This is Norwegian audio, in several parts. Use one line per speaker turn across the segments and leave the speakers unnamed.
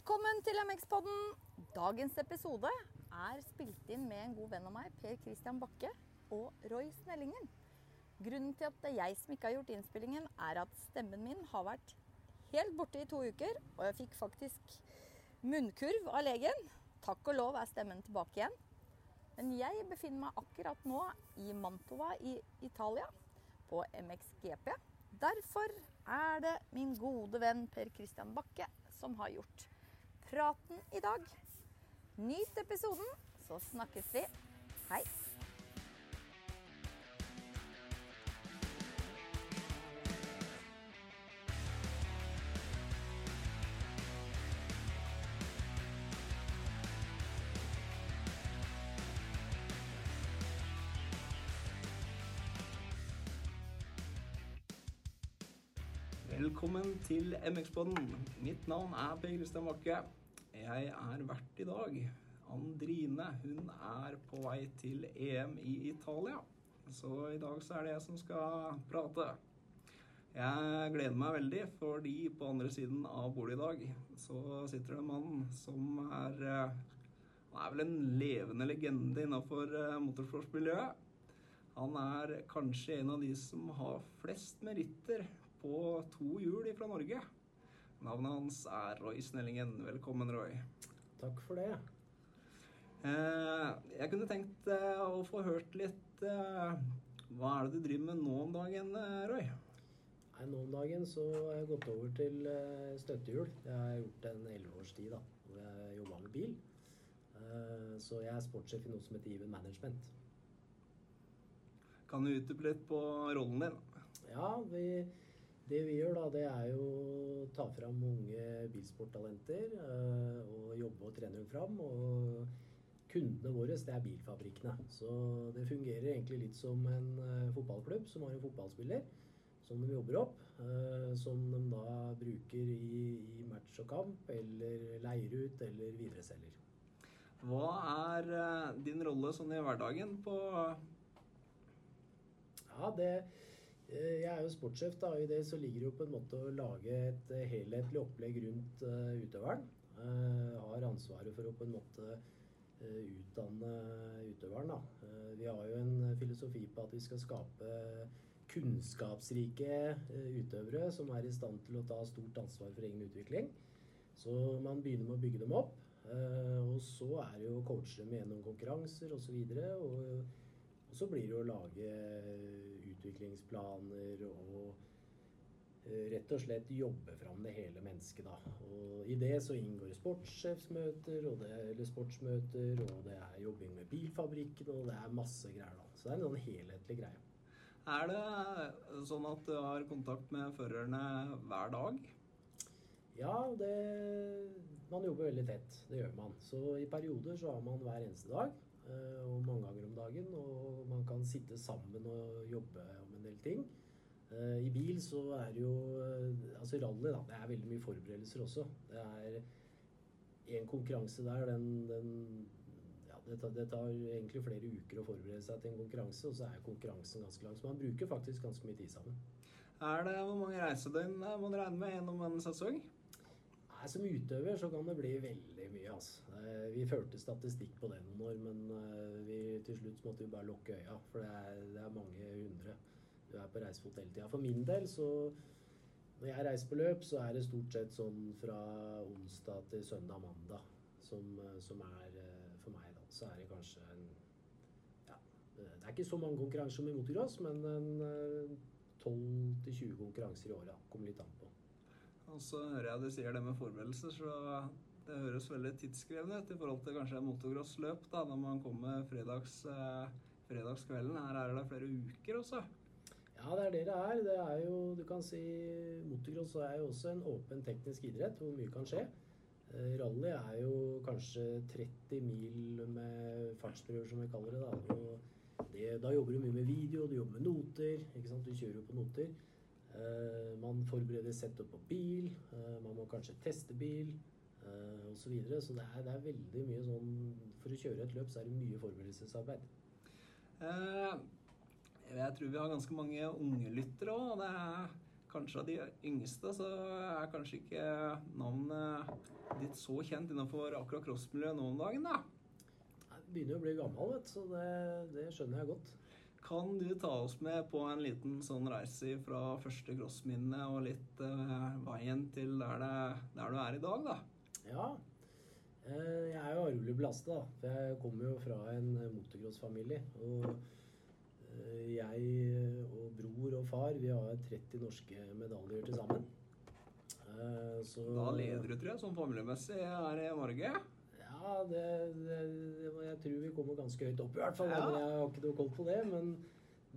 Velkommen til MX-podden. Dagens episode er spilt inn med en god venn av meg, Per Christian Bakke og Roy Snellingen. Grunnen til at det er jeg som ikke har gjort innspillingen, er at stemmen min har vært helt borte i to uker. Og jeg fikk faktisk munnkurv av legen. Takk og lov er stemmen tilbake igjen. Men jeg befinner meg akkurat nå i Mantova i Italia, på MXGP. Derfor er det min gode venn Per Christian Bakke som har gjort praten i dag. Nyt episoden, så snakkes vi. Hei.
Velkommen til MX-podden. Mitt navn er Per Kristian Bakke. Jeg er vert i dag. Andrine hun er på vei til EM i Italia. Så i dag så er det jeg som skal prate. Jeg gleder meg veldig, fordi på andre siden av bordet i dag så sitter det en mann som er eh, Han er vel en levende legende innafor motorsportsmiljøet. Han er kanskje en av de som har flest meritter på to hjul fra Norge. Navnet hans er Roy Snellingen. Velkommen, Roy.
Takk for det.
Eh, jeg kunne tenkt eh, å få hørt litt eh, Hva er det du driver med nå om dagen, Roy?
Nei, nå om dagen så har jeg gått over til eh, støttehjul. Jeg har gjort gjort en elleve års tid, da, hvor jeg jobba med bil. Så jeg er sportssjef i noe som heter Even Management.
Kan du utdype litt på rollen din?
Ja, vi, det vi gjør da, det er jo å ta fram unge bilsporttalenter eh, og jobbe og trene dem fram. Og kundene våre, det er bilfabrikkene. Så det fungerer egentlig litt som en eh, fotballklubb som har en fotballspiller som de jobber opp. eh, Som de da bruker i, i match og kamp, eller leier ut, eller videreselger.
Hva er din rolle sånn i hverdagen på
Ja, det Jeg er jo sportssjef, da. og I det så ligger det jo på en måte å lage et eh, helhetlig opplegg rundt eh, utøveren. Eh, har ansvaret for å på en måte eh, utdanne utøveren, da. Eh, vi har jo en filosofi på at vi skal skape kunnskapsrike eh, utøvere som er i stand til å ta stort ansvar for egen utvikling. Så man begynner med å bygge dem opp. eh, og så er det jo å coache dem gjennom konkurranser osv. Og, og så blir det å lage utviklingsplaner og eh, rett og slett jobbe fram det hele mennesket, da. Og i det så inngår det sportssjefsmøter, og det, eller sportsmøter, og det er jobbing med bilfabrikken, og det er masse greier, da. Så det er en sånn helhetlig greie.
Er det sånn at du har kontakt med førerne hver dag?
Ja, det Man jobber veldig tett. Det gjør man. Så i perioder så har man hver eneste dag, eh, og mange ganger om dagen, og man kan sitte sammen og jobbe om en del ting. Eh, I bil så er det jo eh, Altså rally, da. Det er veldig mye forberedelser også. Det er en konkurranse der, den, den ja, det, tar, det tar egentlig flere uker å forberede seg til en konkurranse, og så er konkurransen ganske lang. Så man bruker faktisk ganske mye tid sammen.
Er det Hvor mange reisedøgn eh, må man regne med gjennom en sesong?
Nei, Som utøver så kan det bli veldig mye. Altså. Vi førte statistikk på det noen år, men eh, vi, til slutt måtte vi bare lukke øya. For det er, det er mange hundre. Du er på reisefot hele tida. For min del så Når jeg reiser på løp, så er det stort sett sånn fra onsdag til søndag-mandag som, eh, som er for meg, da. Så er det kanskje en Ja, det er ikke så mange konkurranser som i motocross, men en eh, 12-20 konkurranser i året. Kommer litt an.
Og så hører jeg du sier det med forberedelser, så det høres veldig tidskrevende ut i forhold til kanskje motocrossløp, da, når man kommer fredags, eh, fredagskvelden. Her er det flere uker også.
Ja, det er det det er. Det er jo, du kan si, Motocross er jo også en åpen teknisk idrett hvor mye kan skje. Eh, Rally er jo kanskje 30 mil med fartsprøver, som vi kaller det. Da, det, da jobber du mye med video, du jobber med noter. ikke sant? Du kjører jo på noter. Eh, man forbereder setup på bil, eh, man må kanskje teste bil eh, osv. Så, videre. så det er, det er veldig mye sånn For å kjøre et løp så er det mye forberedelsesarbeid.
Jeg tror vi har ganske mange unge lyttere òg. Det er kanskje av de yngste, så er kanskje ikke navnet ditt så kjent innenfor akkurat crossmiljøet nå om dagen, da.
Jeg begynner jo å bli gammel, vet så det, det skjønner jeg godt.
Kan du ta oss med på en liten sånn reise fra første crossminne og litt uh, veien til der, det, der, du er i dag, da?
Ja. Eh, jeg er jo arvelig belasta, da. For jeg kommer jo fra en motocrossfamilie. Og eh, jeg og bror og far, vi har 30 norske medaljer til sammen.
Eh, så Da leder du, tror jeg, sånn familiemessig her i Norge?
Ja, det, det, jeg tror vi kommer ganske høyt opp i hvert fall. Ja. Jeg har ikke noe koll på det. Men,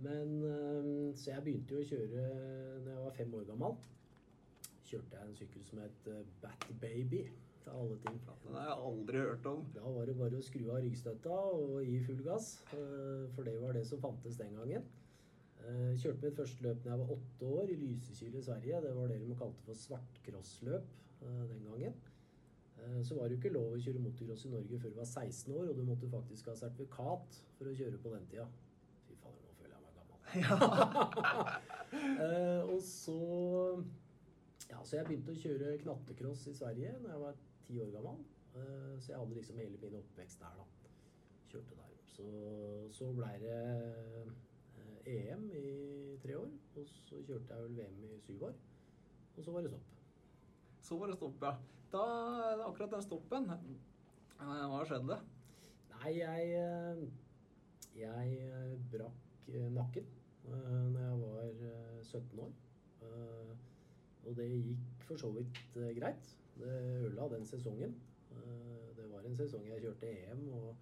men, ehm, Så jeg begynte jo å kjøre når jeg var fem år gammel. Kjørte jeg en sykkel som het eh, Bat Baby. Til alle ting.
Den har jeg aldri hørt om.
Da var det bare å skru av ryggstøtta og gi full gass. Eh, for det var det som fantes den gangen. Eh, kjørte mitt første løp da jeg var åtte år, i Lysekil i Sverige. Det var det de kalte for svartcrossløp den gangen. Eh, så var det jo ikke lov å kjøre motocross i Norge før du var 16 år, og du måtte faktisk ha sertifikat for å kjøre på den tida. Fy fader, nå føler jeg meg gammel. Ja. uh, og så Ja, så jeg begynte å kjøre knattekross i Sverige da jeg var ti år gammel. Uh, så jeg hadde liksom hele min oppvekst der, da. Kjørte der. Så, så blei det EM i tre år, og så kjørte jeg vel VM i syv år. Og så var det stopp.
Så var det stopp, ja da, akkurat den stoppen, eh, hva skjedde?
Nei, jeg, eh, jeg eh, brakk nakken når jeg var 17 år. Og det gikk for så vidt greit. Det ødela den sesongen. Det var en sesong jeg kjørte EM, og,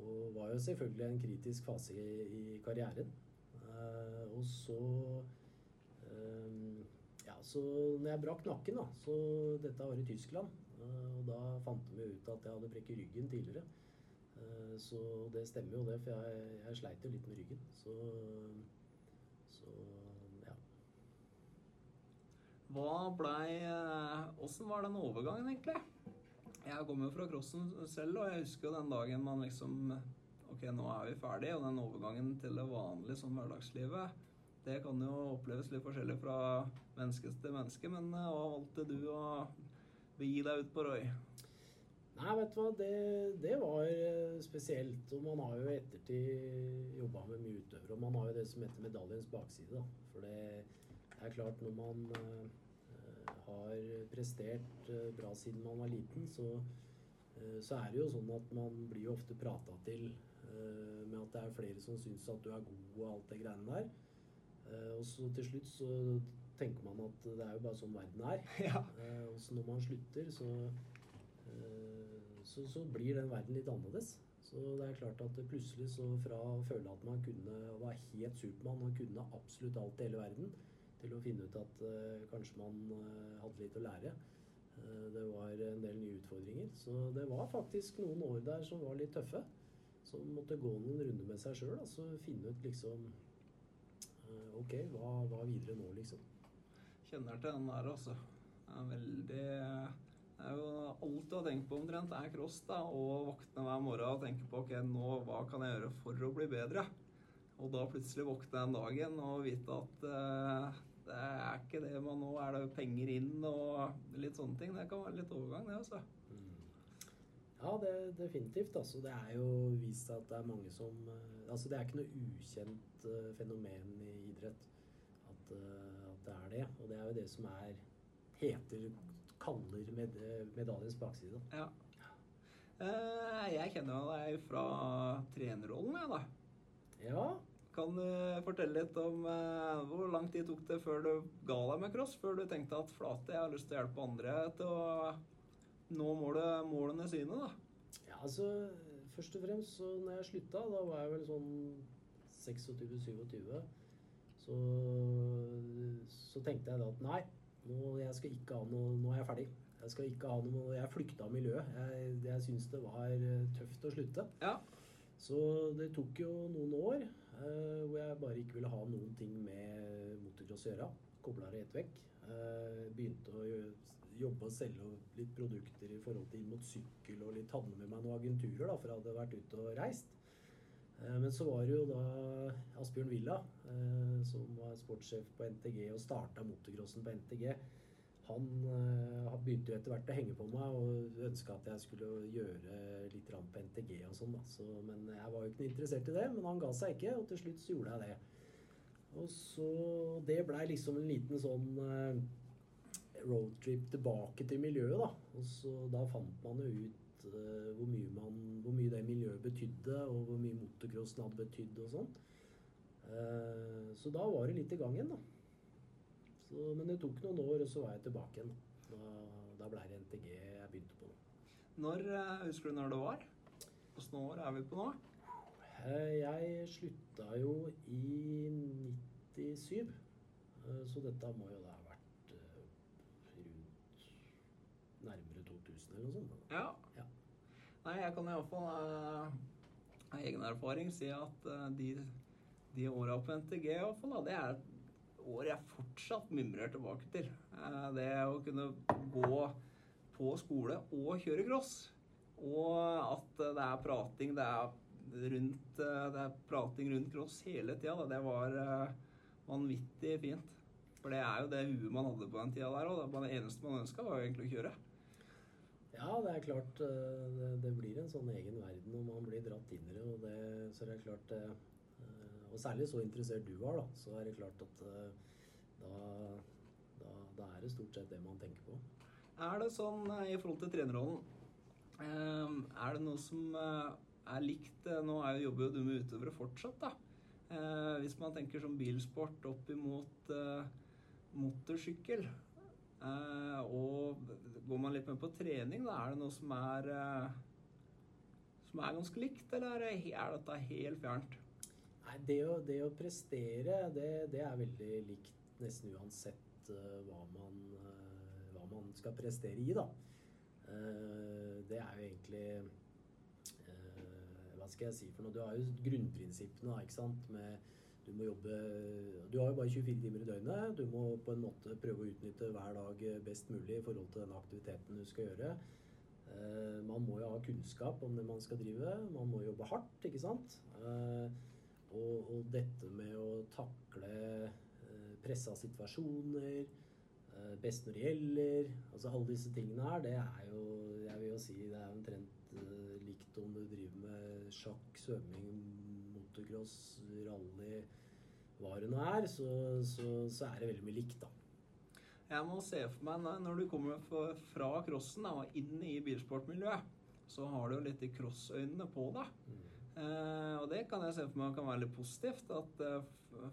og var jo selvfølgelig en kritisk fase i, i karrieren. Og så så når jeg brakk nakken, da Så dette var i Tyskland. Eh, og da fant de ut at jeg hadde brekket ryggen tidligere. Eh, så det stemmer jo det, for jeg, jeg sleit jo litt med ryggen. Så, så ja.
Hva blei eh, Åssen var den overgangen, egentlig? Jeg kommer jo fra crossen selv, og jeg husker jo den dagen man liksom Ok, nå er vi ferdige, og den overgangen til det vanlige sånn hverdagslivet det kan jo oppleves litt forskjellig fra menneske til menneske, men eh, hva valgte du å begi deg ut på, Roy?
Nei, vet du hva, det, det, var eh, spesielt. Og man har jo i ettertid jobba med mye utøvere. Og man har jo det som heter medaljens bakside. da. For det er klart, når man uh, har prestert uh, bra siden man var liten, så, uh, så, er det jo sånn at man blir jo ofte prata til med at det er flere som syns at du er god og alt det greiene der. Eh, og så til slutt så tenker man at det er jo bare sånn verden er. Ja. Eh, og så når man slutter, så, eh, så, så, blir den verden litt annerledes. Så det er klart at plutselig så fra å føle at man kunne var helt Supermann og kunne absolutt alt i hele verden, til å finne ut at kanskje man hadde litt å lære. Det var en del nye utfordringer. Så det var faktisk noen år der som var litt tøffe. Som måtte gå noen runder med seg sjøl. Altså finne ut liksom ok, hva, hva videre nå, liksom?
Kjenner til den der, altså. Det er veldig Det er jo alt du har tenkt på omtrent, er cross. da, Og våkne hver morgen og tenke på ok, nå, hva kan jeg gjøre for å bli bedre? Og da plutselig våkne den dagen og vite at uh, det er ikke det man nå er det penger inn og litt sånne ting. Det kan være litt overgang, det, altså.
Ja, det, definitivt. Altså, det er jo vist at det er mange som uh, altså Det er ikke noe ukjent uh, fenomen i idrett at, uh, at, det er det. Og det er jo det som er heter kaller med, medaljens bakside.
Ja. Uh, jeg kjenner deg fra trenerrollen, jeg, da.
Ja.
Kan du fortelle litt om hvor lang tid tok det før du ga deg med cross? Før du tenkte at flate, jeg har lyst til å hjelpe andre til å nå målet, målene sine, da?
Ja, altså først og fremst så når jeg slutta, da var jeg vel sånn 26-27, så, så, tenkte jeg da at nei, nå, jeg skal ikke ha noe, nå er jeg ferdig. Jeg skal ikke ha noe, jeg flykta miljøet. Jeg, jeg syns det var eh, tøft å slutte.
Ja.
Så det tok jo noen år eh, hvor jeg bare ikke ville ha noen ting med motocross å gjøre. Kobla det helt vekk. Eh, begynte å gjøre, jobbe og selge litt produkter i forhold til inn mot sykkel, og litt hadde med meg noen agenturer, da, for jeg hadde vært ute og reist. Eh, Men så var det jo da Asbjørn Villa, eh, som var sportssjef på NTG og starta motocrossen på NTG. Han eh, begynte jo etter hvert å henge på meg og ønska at jeg skulle gjøre litt grann på NTG og sånn. Så, men jeg var jo ikke interessert i det, men han ga seg ikke, og til slutt så gjorde jeg det. Og så Det blei liksom en liten sånn roadtrip tilbake til miljøet, da. Og så da fant man jo ut uh, hvor, mye man, hvor mye det miljøet betydde, og hvor mye motocrossen hadde betydd og sånn. Uh, så da var det litt i gang igjen, da. Så, men det tok noen år, og så var jeg tilbake igjen. Da, da ble det NTG jeg begynte på.
Når, eh, Husker du når det var? Åssen år er vi på nå?
Jeg slutta jo i 97, eh, så dette må jo da ha vært eh, rundt nærmere 2000 eller noe sånt.
Ja.
Ja.
Nei, jeg kan iallfall uh, av egen erfaring si at uh, de, de åra på NTG i hvert fall, da, det er år jeg fortsatt mimrer tilbake til. Uh, det å kunne gå på skole og kjøre cross. Og at eh, det er prating, det er rundt eh, Det er prating rundt cross hele tida. Det var eh, vanvittig fint. For det er jo det huet man hadde på den tida der òg. Det eneste man ønska, var jo egentlig å kjøre.
Ja, det er klart eh, det, det blir en sånn egen verden når man blir dratt inn i det. Og det, så det er klart eh, eh, Og særlig så interessert du var, da. Så er det klart at da, da, da er det stort sett det man tenker på.
Er det sånn i forhold til trenerrollen Er det noe som er likt Nå er jo, jobber jo du med utøvere fortsatt, da. Hvis man tenker som bilsport opp imot motorsykkel, og går man litt mer på trening, da er det noe som er eh, som er ganske likt, eller er, det, dette helt fjernt?
Nei, det å, det å prestere, det, det er veldig likt nesten uansett uh, hva, man, uh, hva man skal prestere i, da. Uh, det er jo egentlig eh, Hva skal jeg si for noe? Du har jo grunnprinsippene, ikke sant. Med, du må jobbe Du har jo bare 24 timer i døgnet. Du må på en måte prøve å utnytte hver dag best mulig i forhold til den aktiviteten du skal gjøre. Eh, man må jo ha kunnskap om det man skal drive. Man må jobbe hardt, ikke sant. Eh, og, og dette med å takle eh, pressa situasjoner, eh, best når det gjelder Altså alle disse tingene her, det er jo Jeg vil jo si det er omtrent eh, likt om du driver med sjakk, svømming, motocross, rally Hva det nå er, så, så, så er det veldig mye likt, da.
Jeg må se for meg når- du kommer fra- crossen da, og inn i bilsportmiljøet, så har du jo litt de crossøynene på deg. Eh, og det kan jeg se for meg kan være litt positivt. At, eh,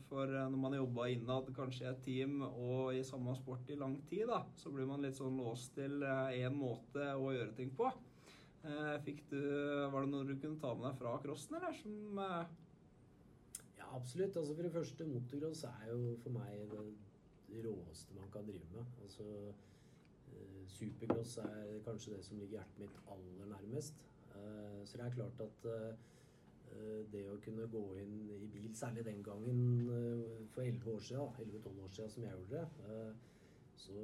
for eh, når man har jobba innad kanskje i et team og i samme sport i lang tid, da, så blir man litt sånn låst til én måte å gjøre ting på. Eh, fikk du, var det noe du kunne ta med deg fra crossen, eller? Som, eh,
absolutt. Altså For det første, motocross er jo for meg det råeste man kan drive med. Altså eh, Supercross er kanskje det som ligger hjertet mitt aller nærmest. Eh, så det er klart at eh, det å kunne gå inn i bil, særlig den gangen for 11 år siden, 11-12 år siden som jeg gjorde det, så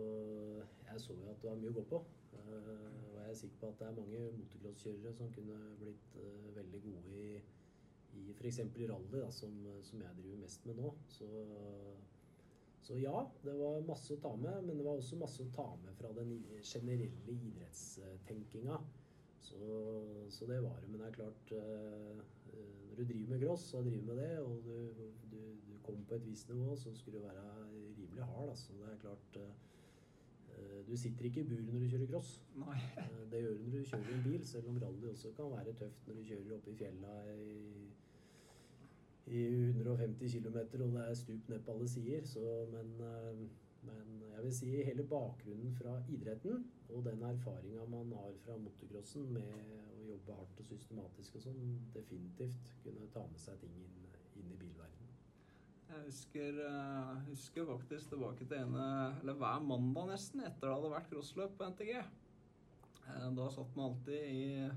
jeg så jo at det var mye å gå på. Og jeg er sikker på at det er mange motocrosskjørere som kunne blitt veldig gode i i f.eks. rally, da, som, som jeg driver mest med nå. Så, så ja, det var masse å ta med, men det var også masse å ta med fra den generelle idrettstenkinga. Så, så det var det. Men det er klart eh, Når du driver med cross og driver med det, og du, du, du kommer på et visst nivå, så skulle du være rimelig hard. så Det er klart eh, Du sitter ikke i bur når du kjører cross.
nei.
Eh, Det gjør du når du kjører en bil, selv om rally også kan være tøft når du kjører oppe i fjella i, i 150 km og det er stup ned på alle sider. Så, men, eh, men jeg vil si hele bakgrunnen fra idretten og den erfaringa man har fra motocrossen med å jobbe hardt og systematisk og sånn, definitivt kunne ta med seg ting inn, inn i bilverdenen.
Jeg husker, eh, husker faktisk tilbake til ene Eller hver mandag nesten etter det hadde vært crossløp på NTG. Eh, Da satt man alltid i,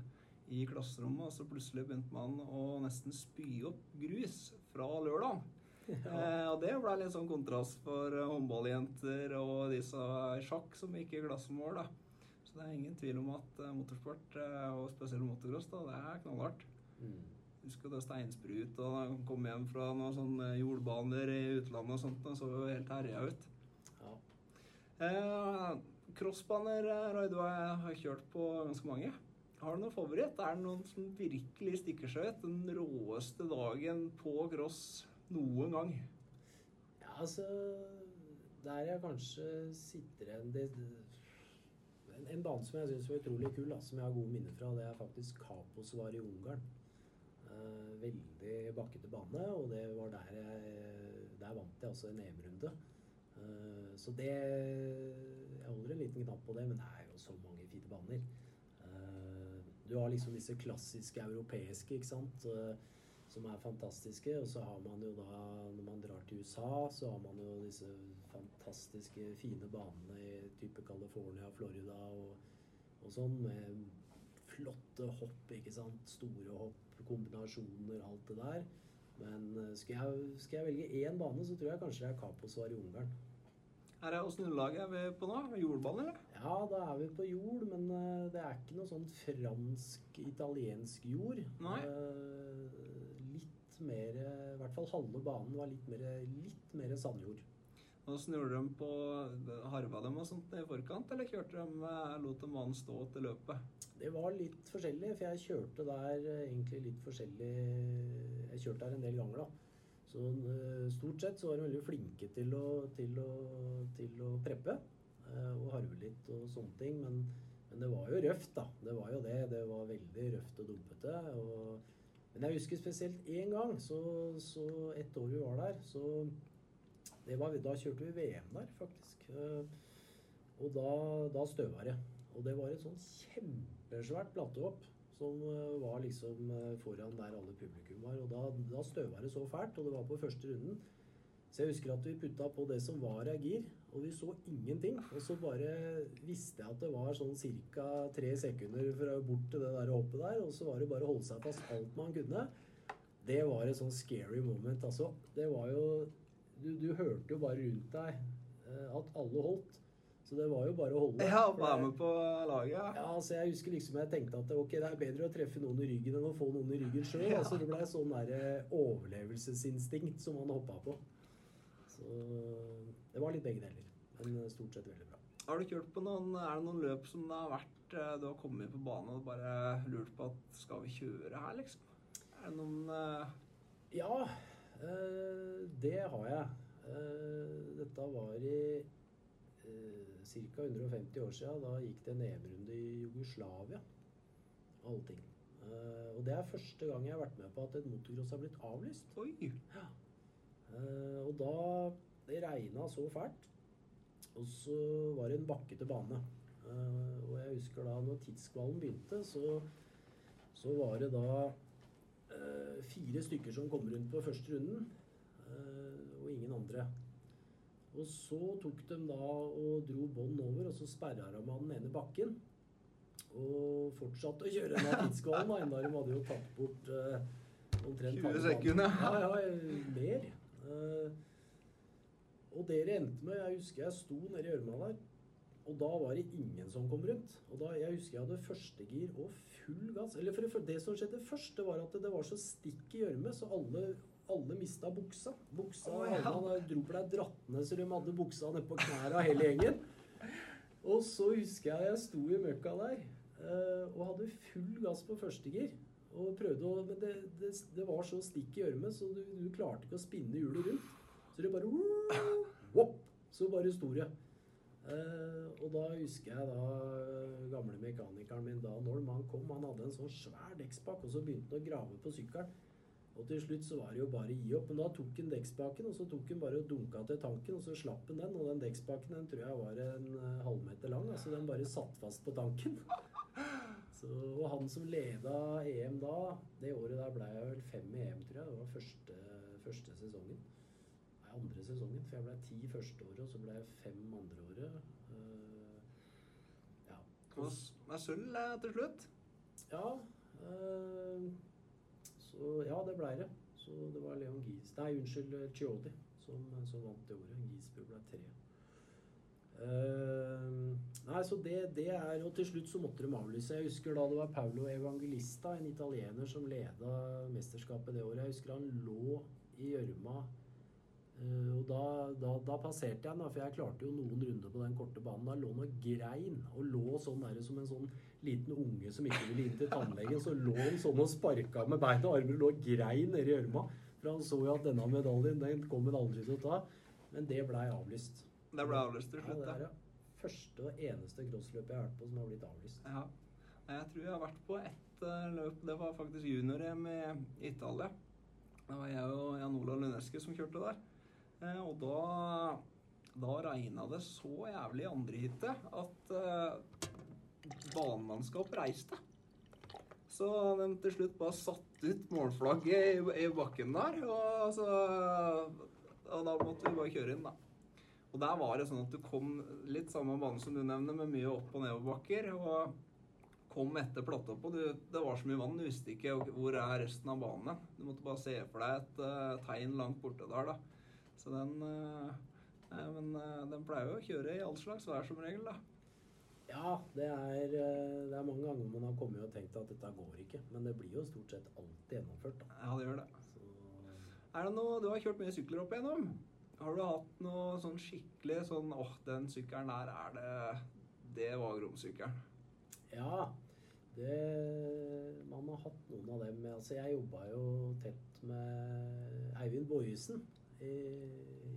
i klasserommet, og så plutselig begynte man å nesten spy opp grus fra lørdag. Eh, og det ble litt sånn kontrast for eh, håndballjenter og de som er i sjakk som gikk i klassemål. da. Så det er ingen tvil om at motorsport, og spesielt motocross, det er knallhardt.
Mm.
Husker da steinsprut og da kom hjem fra noen sånne jordbaner i utlandet og sånt. Og så jo helt herja ut.
Ja.
Eh, crossbaner, eh, Roy, du har har kjørt på ganske mange. Har du noen favoritt? Er det noen som virkelig stikker seg ut? Den råeste dagen på cross noen gang?
Ja, altså Der jeg kanskje sitter igjen det, en, en bane som jeg syns var utrolig kul, da, som jeg har gode minner fra, det er faktisk Kaposvar i Ungarn. Eh, veldig bakkete bane, og det var der jeg Der vant jeg også en EM-runde. Eh, så det Jeg holder en liten knapp på det, men det er jo så mange fine baner. Eh, du har liksom disse klassiske europeiske, ikke sant. Som er fantastiske. Og så har man jo da, når man drar til USA, så har man jo disse fantastiske, fine banene i type California, Florida og, og sånn, med flotte hopp, ikke sant. Store hopp, kombinasjoner, alt det der. Men eh, skal jeg, skal jeg velge én bane, så tror jeg kanskje det er Kaposvar i Ungarn.
Her er Åssen underlag er vi på nå? Jordbane, eller?
Ja, da er vi på jord, men eh, det er ikke noe sånn fransk-italiensk jord.
Nei.
Eh, litt mer I hvert fall halve banen var litt mer, litt mer sandjord.
Åssen gjorde de på Harva dem og sånt i forkant, eller kjørte de eh, lot de mannen stå til løpet?
Det var litt forskjellig, for jeg kjørte der eh, egentlig litt forskjellig Jeg kjørte der en del ganger, da. Så eh, stort sett så var de veldig flinke til å, til å, til å preppe og harve litt og sånne ting. Men, men det var jo røft, da. Det var jo det. Det var veldig røft og dumpete. Og, men jeg husker spesielt én gang, så, så et år vi var der, så var, Da kjørte vi VM der, faktisk. Eh, Og da, da støva det. Og det var et sånn kjempesvært plattehopp som eh, var liksom eh, foran der alle publikum var. Og da, da støva det så fælt, og det var på første runden. Så jeg husker at vi putta på det som var av gir, og vi så ingenting. Og så bare visste jeg at det var sånn ca. tre sekunder fra bort til det der hoppet der, og så var det bare å holde seg fast alt man kunne. Det var et sånn scary moment, altså. Det var jo Du, du hørte jo bare rundt deg eh, at alle holdt. Så det var jo bare å holde.
Ja, være med på laget.
ja, ja, så jeg husker liksom jeg tenkte at ok, det er bedre å treffe noen i ryggen enn å få noen i ryggen sjøl.
Ja.
Altså det ble sånn der eh, overlevelsesinstinkt som man hoppa på. Så det var litt begge deler. Men eh, stort sett veldig bra.
Har du kjørt på noen Er det noen løp som det har vært Du har kommet på banen og bare lurt på at Skal vi kjøre her, liksom? Er det noen
Ja, det har jeg. Eh, dette var i eh, ca. 150 år siden. Da gikk det en EM-runde i Jugoslavia. Allting. Eh, og det er første gang jeg har vært med på at et motocross har blitt avlyst. Eh, og da Det regna så fælt. Og så var det en bakkete bane. Eh, og jeg husker da når tidskvalen begynte, så, så var det da eh, fire stykker som kom rundt på første runden, eh, og ingen andre. Og så tok de da og dro bånd over, og så sperra de av den ene bakken. Og fortsatte å kjøre den av tidskvalen, da, enda de hadde jo tatt bort eh, omtrent
20 sekunder.
Ja, ja, mer. Eh, og det det endte med Jeg husker jeg sto nede i gjørma der, og da var det ingen som kom rundt. Og da, Jeg husker jeg hadde førstegir og full gass. Eller for, for det som skjedde først, det var at det, det var så stikk i gjørme, så alle, alle mista buksa. Buksa
oh, ja.
Alle dro ble dratt ned, så de hadde buksa ned på knærne hele gjengen. Og så husker jeg jeg sto i møkka der eh, og hadde full gass på førstegir. Og prøvde å Men det, det, det var så stikk i gjørme, så du, du klarte ikke å spinne hjulet rundt. Så det bare wop, Så bare sto det. Eh, og da husker jeg da eh, gamle mekanikeren min da Norm, han kom, han hadde en sånn svær dekkspak, og så begynte han å grave på sykkelen. Og til slutt så var det jo bare å gi opp. Men da tok han dekkspaken, og så tok han bare og dunka til tanken, og så slapp han den. Og den dekkspaken den tror jeg var en eh, halvmeter lang, altså den bare satt fast på tanken. Så, og han som leda EM da, det året der ble jeg vel fem i EM, tror jeg. Det var første, første sesongen. Andre sesongen, for jeg ble ti første året, og så ble jeg fem andre året. Uh, ja.
Med sølv til slutt?
Ja. Uh, så ja, det blei det. Så det var Leon Gies Nei, unnskyld, eh, Chiodi som, som vant det året. Giesbu ble tre. Uh, Nei, så det, det er Og til slutt så måtte de avlyse. Jeg husker da det var Paulo Evangelista, en italiener, som leda mesterskapet det året. Jeg husker han lå i gjørma. Eh, og da, da, da passerte jeg den, for jeg klarte jo noen runder på den korte banen. Da lå han og grein. Og lå sånn der som en sånn liten unge som ikke ville inn til tannlegen. Så lå han sånn og sparka med beina og armer og lå og grein nede i gjørma. For han så jo at denne medaljen den kom han aldri til å ta. Men det blei avlyst.
Det ble avlyst til slutt, Ja,
det er det første og eneste crossløpet jeg har vært på som har blitt avlyst.
ja. Jeg tror jeg har vært på ett eh, løp. Det var faktisk junior-EM i Italia. Det var jeg og Jan Olav Luneske som kjørte der. Eh, og da, da regna det så jævlig i andre hytte at uh, banemannskap reiste. Så de til slutt bare satte ut målflagget i, i bakken der. Og, så, og da måtte vi bare kjøre inn, da. Og der var det sånn at du kom litt samme bane som du nevner, med mye opp- og nedoverbakker. Og kom etter platåpå. Det var så mye vann, du visste ikke hvor er resten av banen. Du måtte bare se for deg et uh, tegn langt borte der, da. Så den eh, nei, Men eh, den pleier jo å kjøre i all slags vær som regel, da.
Ja, det er, eh, det er mange ganger man har kommet og tenkt at dette går ikke. Men det blir jo stort sett alltid gjennomført. da.
Ja, det gjør det.
Så,
Er det noe Du har kjørt mye sykler opp igjennom. Har du hatt noe sånn skikkelig sånn åh, den sykkelen der er det Det var Grom-sykkelen.
ja, det, man har hatt noen av dem. Altså, jeg jobba jo tett med Eivind Bojesen i,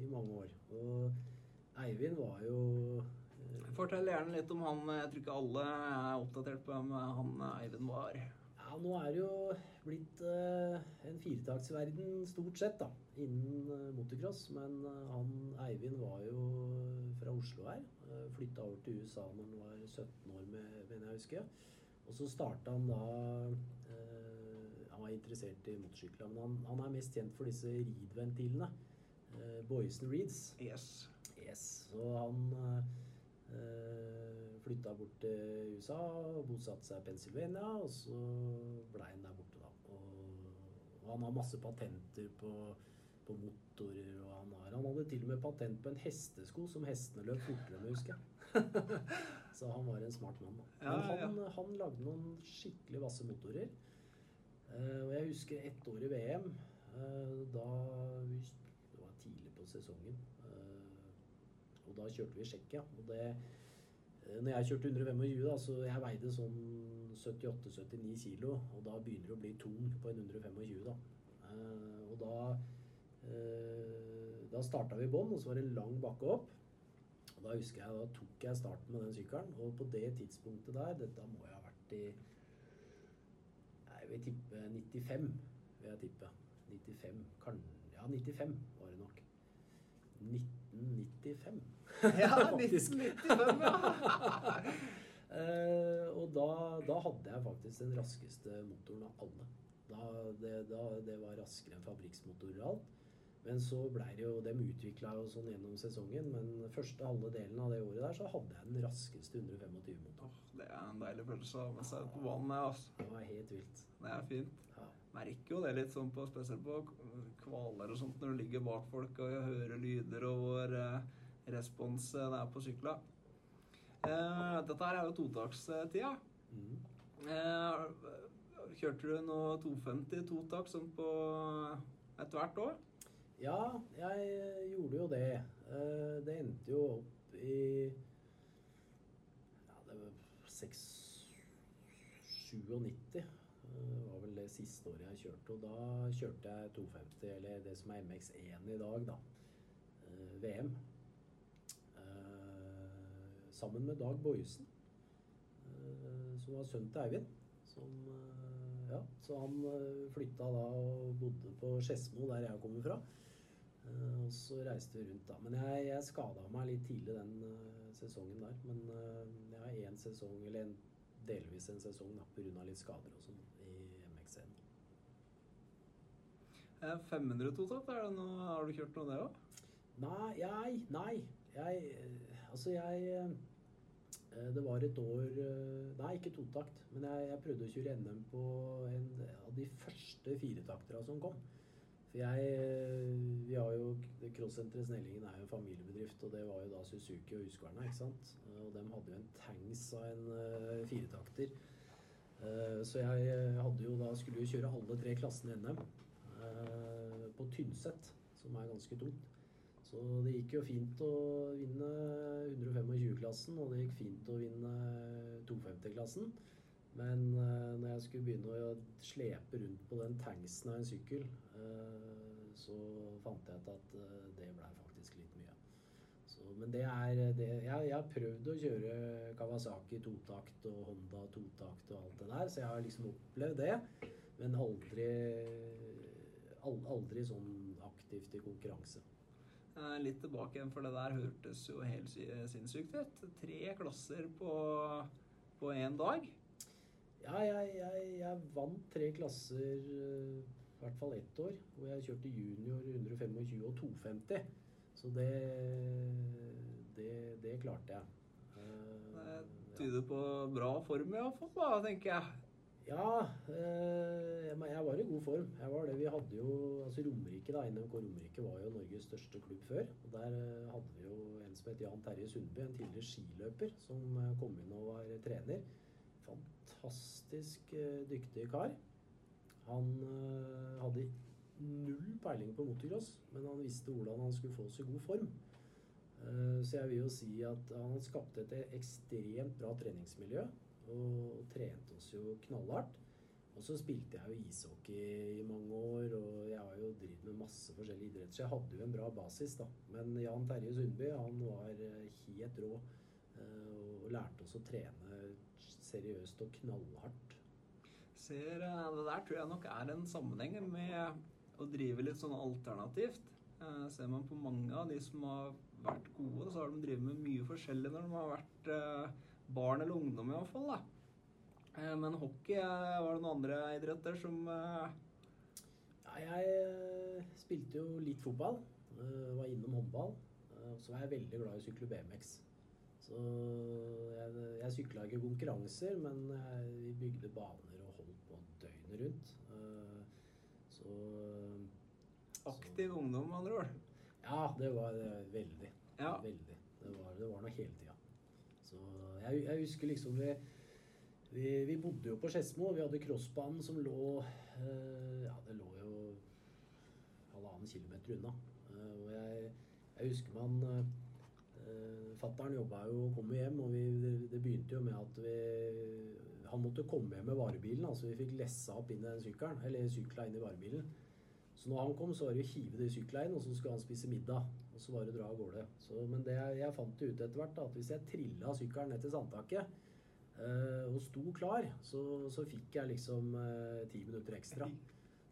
i mange år. Og Eivind var jo eh,
Fortell gjerne litt om han. Jeg tror ikke alle er oppdatert på hvem han Eivind var.
Ja, nå er det jo blitt eh, en firetaktsverden stort sett, da, innen uh, motocross. Men eh, han Eivind var jo fra Oslo her. Uh, Flytta over til USA når han var 17 år, med, mener jeg husker. Og så starta han da eh, Han var interessert i motorsykler, men han, han er mest kjent for disse reed-ventilene. Uh, Boysen Reeds.
Yes.
Yes, så han uh, flytta bort til USA og bosatte seg i Pennsylvania, og så blei han der borte, da. Og, og han har masse patenter på, på motorer, og han, har, han hadde til og med patent på en hestesko som hestene løp fortere med, husker jeg. så han var en smart mann, da. Men
ja,
han, han lagde noen skikkelig vasse motorer. Eh, og jeg husker ett år i VM. eh, da sesongen. eh, og da kjørte vi Tsjekkia. Og det eh, Når jeg kjørte 125, da, så jeg veide sånn 78-79 kilo. Og da begynner det å bli tung på en 125, da. Eh, og da eh, Da starta vi i bånn, og så var det en lang bakke opp. Og da husker jeg, da tok jeg starten med den sykkelen, og på det tidspunktet der Dette må jeg ha vært i Jeg vil tippe 95. vil jeg tippe. 95. Kan, ja, 95 var det nok. 1995.
Ja, 1995, ja.
Eh, og da, da hadde jeg faktisk den raskeste motoren av alle. Da, det, da, det var raskere enn fabrikksmotorer og alt. Men så blei det jo Dem utvikla jo sånn gjennom sesongen, men første halve delen av det året der så hadde jeg den raskeste 125-motoren.
Oh, det er en deilig følelse å ha med seg på banen. det. Altså.
Det var helt vilt.
Det er fint.
Ja.
Merker jo det litt sånn på, spesielt på kvaler og sånt, når du ligger bak folk og hører lyder og hvor eh, respons eh, det er på sykla. Eh, dette her er jo totakstida.
Mm.
Eh, kjørte du noe 250 totak sånn på ethvert år?
Ja, jeg eh, gjorde jo det. Eh, det endte jo opp i Ja, det var 6 97. eh, var vel det siste året jeg kjørte. Og da kjørte jeg 250, eller det som er MX1 i dag, da. eh, VM. Eh, sammen med Dag Boyesen, som var sønnen til Eivind. Som, ja, så han flytta da og bodde på Skedsmo, der jeg kommer fra. Og så reiste vi rundt da. Men jeg, jeg skada meg litt tidlig den sesongen der. Men eh, jeg har én sesong, eller en, delvis en sesong, da, pga. litt skader og sånn i MX1.
Eh, 500 totalt, er det noe, har du kjørt noe der òg?
Nei, jeg, nei. Jeg, eh, altså jeg eh, Det var et år eh, Nei, ikke totakt. Men jeg, jeg prøvde å kjøre NM på en av de første firetaktera som kom. For jeg Vi har jo Crossenteret Snellingen er jo en familiebedrift, og det var jo da Suzuki og Husqvarna, ikke sant. Og dem hadde jo en tanks av en firetakter. Så jeg hadde jo da skulle jo kjøre alle tre klassene i NM på Tynset, som er ganske tungt. Så det gikk jo fint å vinne 125-klassen, og det gikk fint å vinne 250-klassen. Men uh, når jeg skulle begynne å slepe rundt på den tanksen av en sykkel, uh, så fant jeg ut at uh, det blei faktisk litt mye. Så, men det er det, jeg, har prøvd å kjøre Kawasaki totakt og Honda totakt og alt det der, så jeg har liksom opplevd det. Men aldri, aldri sånn aktivt i konkurranse.
Litt tilbake igjen, for det der hørtes jo helt sinnssykt ut. Tre klasser på én dag.
Ja, jeg, jeg, jeg, vant tre klasser, i hvert fall ett år, hvor jeg kjørte junior 125 og 250. Så det, det, det klarte jeg.
Det tyder på bra form iallfall, tenker jeg.
Ja, jeg var i god form. Jeg var det. Vi hadde jo altså Romerike, da. NMK Romerike var jo Norges største klubb før. Og Der hadde vi jo en som het Jan Terje Sundby, en tidligere skiløper, som kom inn og var trener. Fantastisk dyktig kar. Han hadde null peiling på motocross, men han visste hvordan han skulle få oss i god form. Så jeg vil jo si at han skapte et ekstremt bra treningsmiljø og trente oss jo knallhardt. Og så spilte jeg jo ishockey i mange år, og jeg har jo drevet med masse forskjellige idretter, så jeg hadde jo en bra basis, da. Men Jan Terje Sundby, han var helt rå og lærte oss å trene seriøst og knallhardt.
Ser, det der tror jeg nok er en sammenheng med å drive litt sånn alternativt. Eh, ser man på mange av de som har vært gode, så har de drevet med mye forskjellig når de har vært eh, barn eller ungdom, i hvert fall. da. men hockey, var det noen andre idretter som
Ja, jeg spilte jo litt fotball. Var innom håndball. Og så var jeg veldig glad i å sykle BMX. Så jeg, jeg sykla ikke konkurranser, men jeg, vi bygde baner og holdt på døgnet rundt. Så
Aktiv så, ungdom, med andre ord?
Ja, det var veldig.
Ja.
Veldig. Det var, det var noe hele tida. Så jeg, jeg, husker liksom vi, vi, vi bodde jo på Skedsmo. Vi hadde crossbanen som lå eh, Ja, det lå jo halvannen kilometer unna. Eh, og jeg, jeg husker man eh, Fattern jobba jo og kom hjem, og vi, det, begynte jo med at vi Han måtte komme hjem med varebilen. Altså vi fikk lessa opp inn i den sykkelen, eller sykla inn i varebilen. Så når han kom, så var det å hive det i sykkelen inn, og så skulle han spise middag. Og så å dra av gårde. Så, men det, jeg fant ut etter hvert, da, at hvis jeg trilla sykkelen ned til sandtaket øh, og sto klar, så, så fikk jeg liksom ti øh, minutter ekstra.